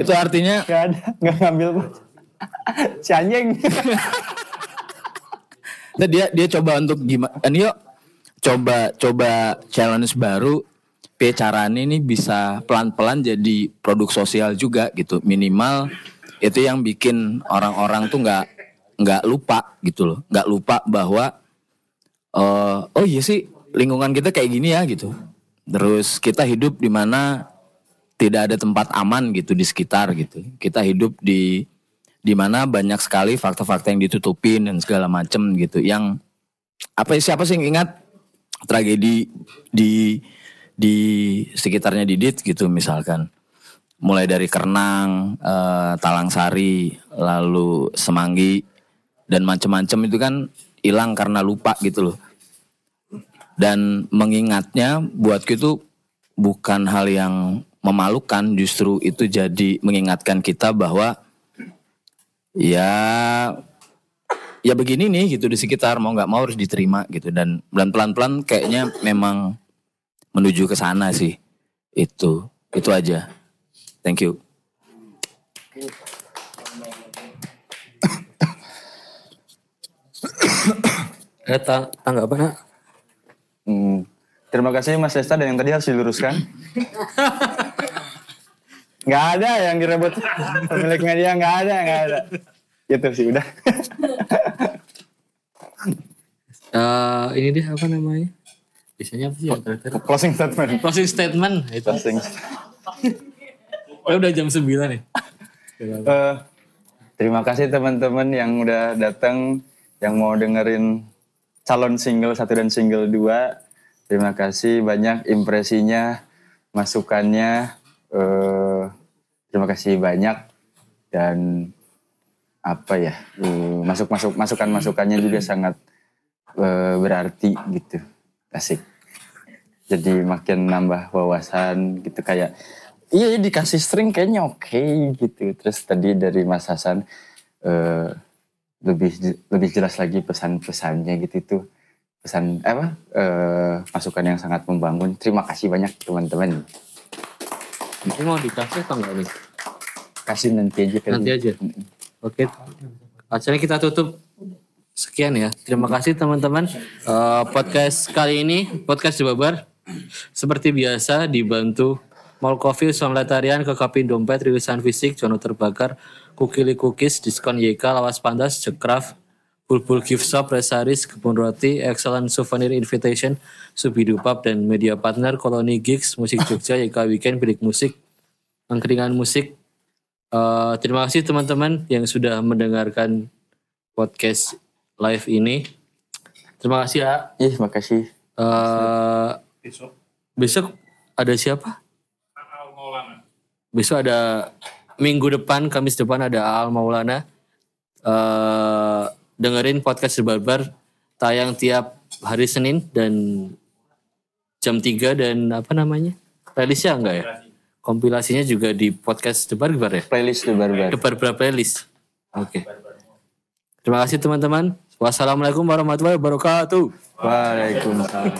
itu artinya Gak ada, gak ngambil si anjing. Nah, dia dia coba untuk gimana? Ini yuk coba coba challenge baru. P caranya ini bisa pelan-pelan jadi produk sosial juga gitu. Minimal itu yang bikin orang-orang tuh nggak nggak lupa gitu loh. Nggak lupa bahwa eh, oh iya sih lingkungan kita kayak gini ya gitu. Terus kita hidup di mana tidak ada tempat aman gitu di sekitar gitu. Kita hidup di di mana banyak sekali fakta-fakta yang ditutupin dan segala macem gitu yang apa siapa sih yang ingat tragedi di di sekitarnya Didit gitu misalkan mulai dari Kernang, eh, Talang Sari, lalu Semanggi dan macem-macem itu kan hilang karena lupa gitu loh. Dan mengingatnya buatku itu bukan hal yang memalukan, justru itu jadi mengingatkan kita bahwa ya ya begini nih gitu di sekitar mau nggak mau harus diterima gitu dan dan pelan-pelan kayaknya memang menuju ke sana sih itu itu aja thank you Ada tang tanggapan nak? Hmm. Terima kasih Mas Desta dan yang tadi harus diluruskan. Gak ada yang direbut pemilik media, gak ada, gak ada. Gitu sih udah. Eh, ini deh apa namanya? Biasanya apa sih yang terakhir? Closing statement. Closing statement. Itu. Closing. Oh, udah jam 9 nih. Eh, terima kasih teman-teman yang udah datang, yang mau dengerin calon single satu dan single dua. Terima kasih banyak impresinya, masukannya. Eh terima kasih banyak. Dan apa ya eh, masuk masuk masukan masukannya juga sangat eh, berarti gitu. Asik. Jadi makin nambah wawasan gitu kayak iya ya dikasih string kayaknya oke gitu. Terus tadi dari Mas Hasan eh, lebih lebih jelas lagi pesan-pesannya gitu itu pesan apa eh, masukan yang sangat membangun. Terima kasih banyak teman-teman Ini mau dikasih atau enggak nih? kasih nanti aja kali. Nanti aja. Oke. Acaranya kita tutup. Sekian ya. Terima kasih teman-teman. Eh, podcast kali ini, podcast di Babar. Seperti biasa dibantu Mall Coffee, Somletarian, Kekapin Dompet, Rilisan Fisik, Jono Terbakar, Kukili Cookies, Diskon YK, Lawas Pandas, Cekraf, Bulbul Gift Shop, Resaris, Kebun Roti, Excellent Souvenir Invitation, Subidu Pub, dan media partner Koloni Gigs, Musik Jogja, YK Weekend, Bilik Musik, Angkringan Musik. Eh, terima kasih teman-teman yang sudah mendengarkan podcast live ini. Terima kasih ya. Ih, makasih. Eh, Besok. besok ada siapa? Besok ada minggu depan, Kamis depan ada Al Maulana. Eh, dengerin podcast Barbar tayang tiap hari Senin dan jam 3 dan apa namanya? Playlistnya enggak ya? Kompilasinya juga di podcast The Barbar ya? Playlist The Barbar. The Barbar playlist. Oke. Okay. Terima kasih teman-teman. Wassalamualaikum warahmatullahi wabarakatuh. Waalaikumsalam.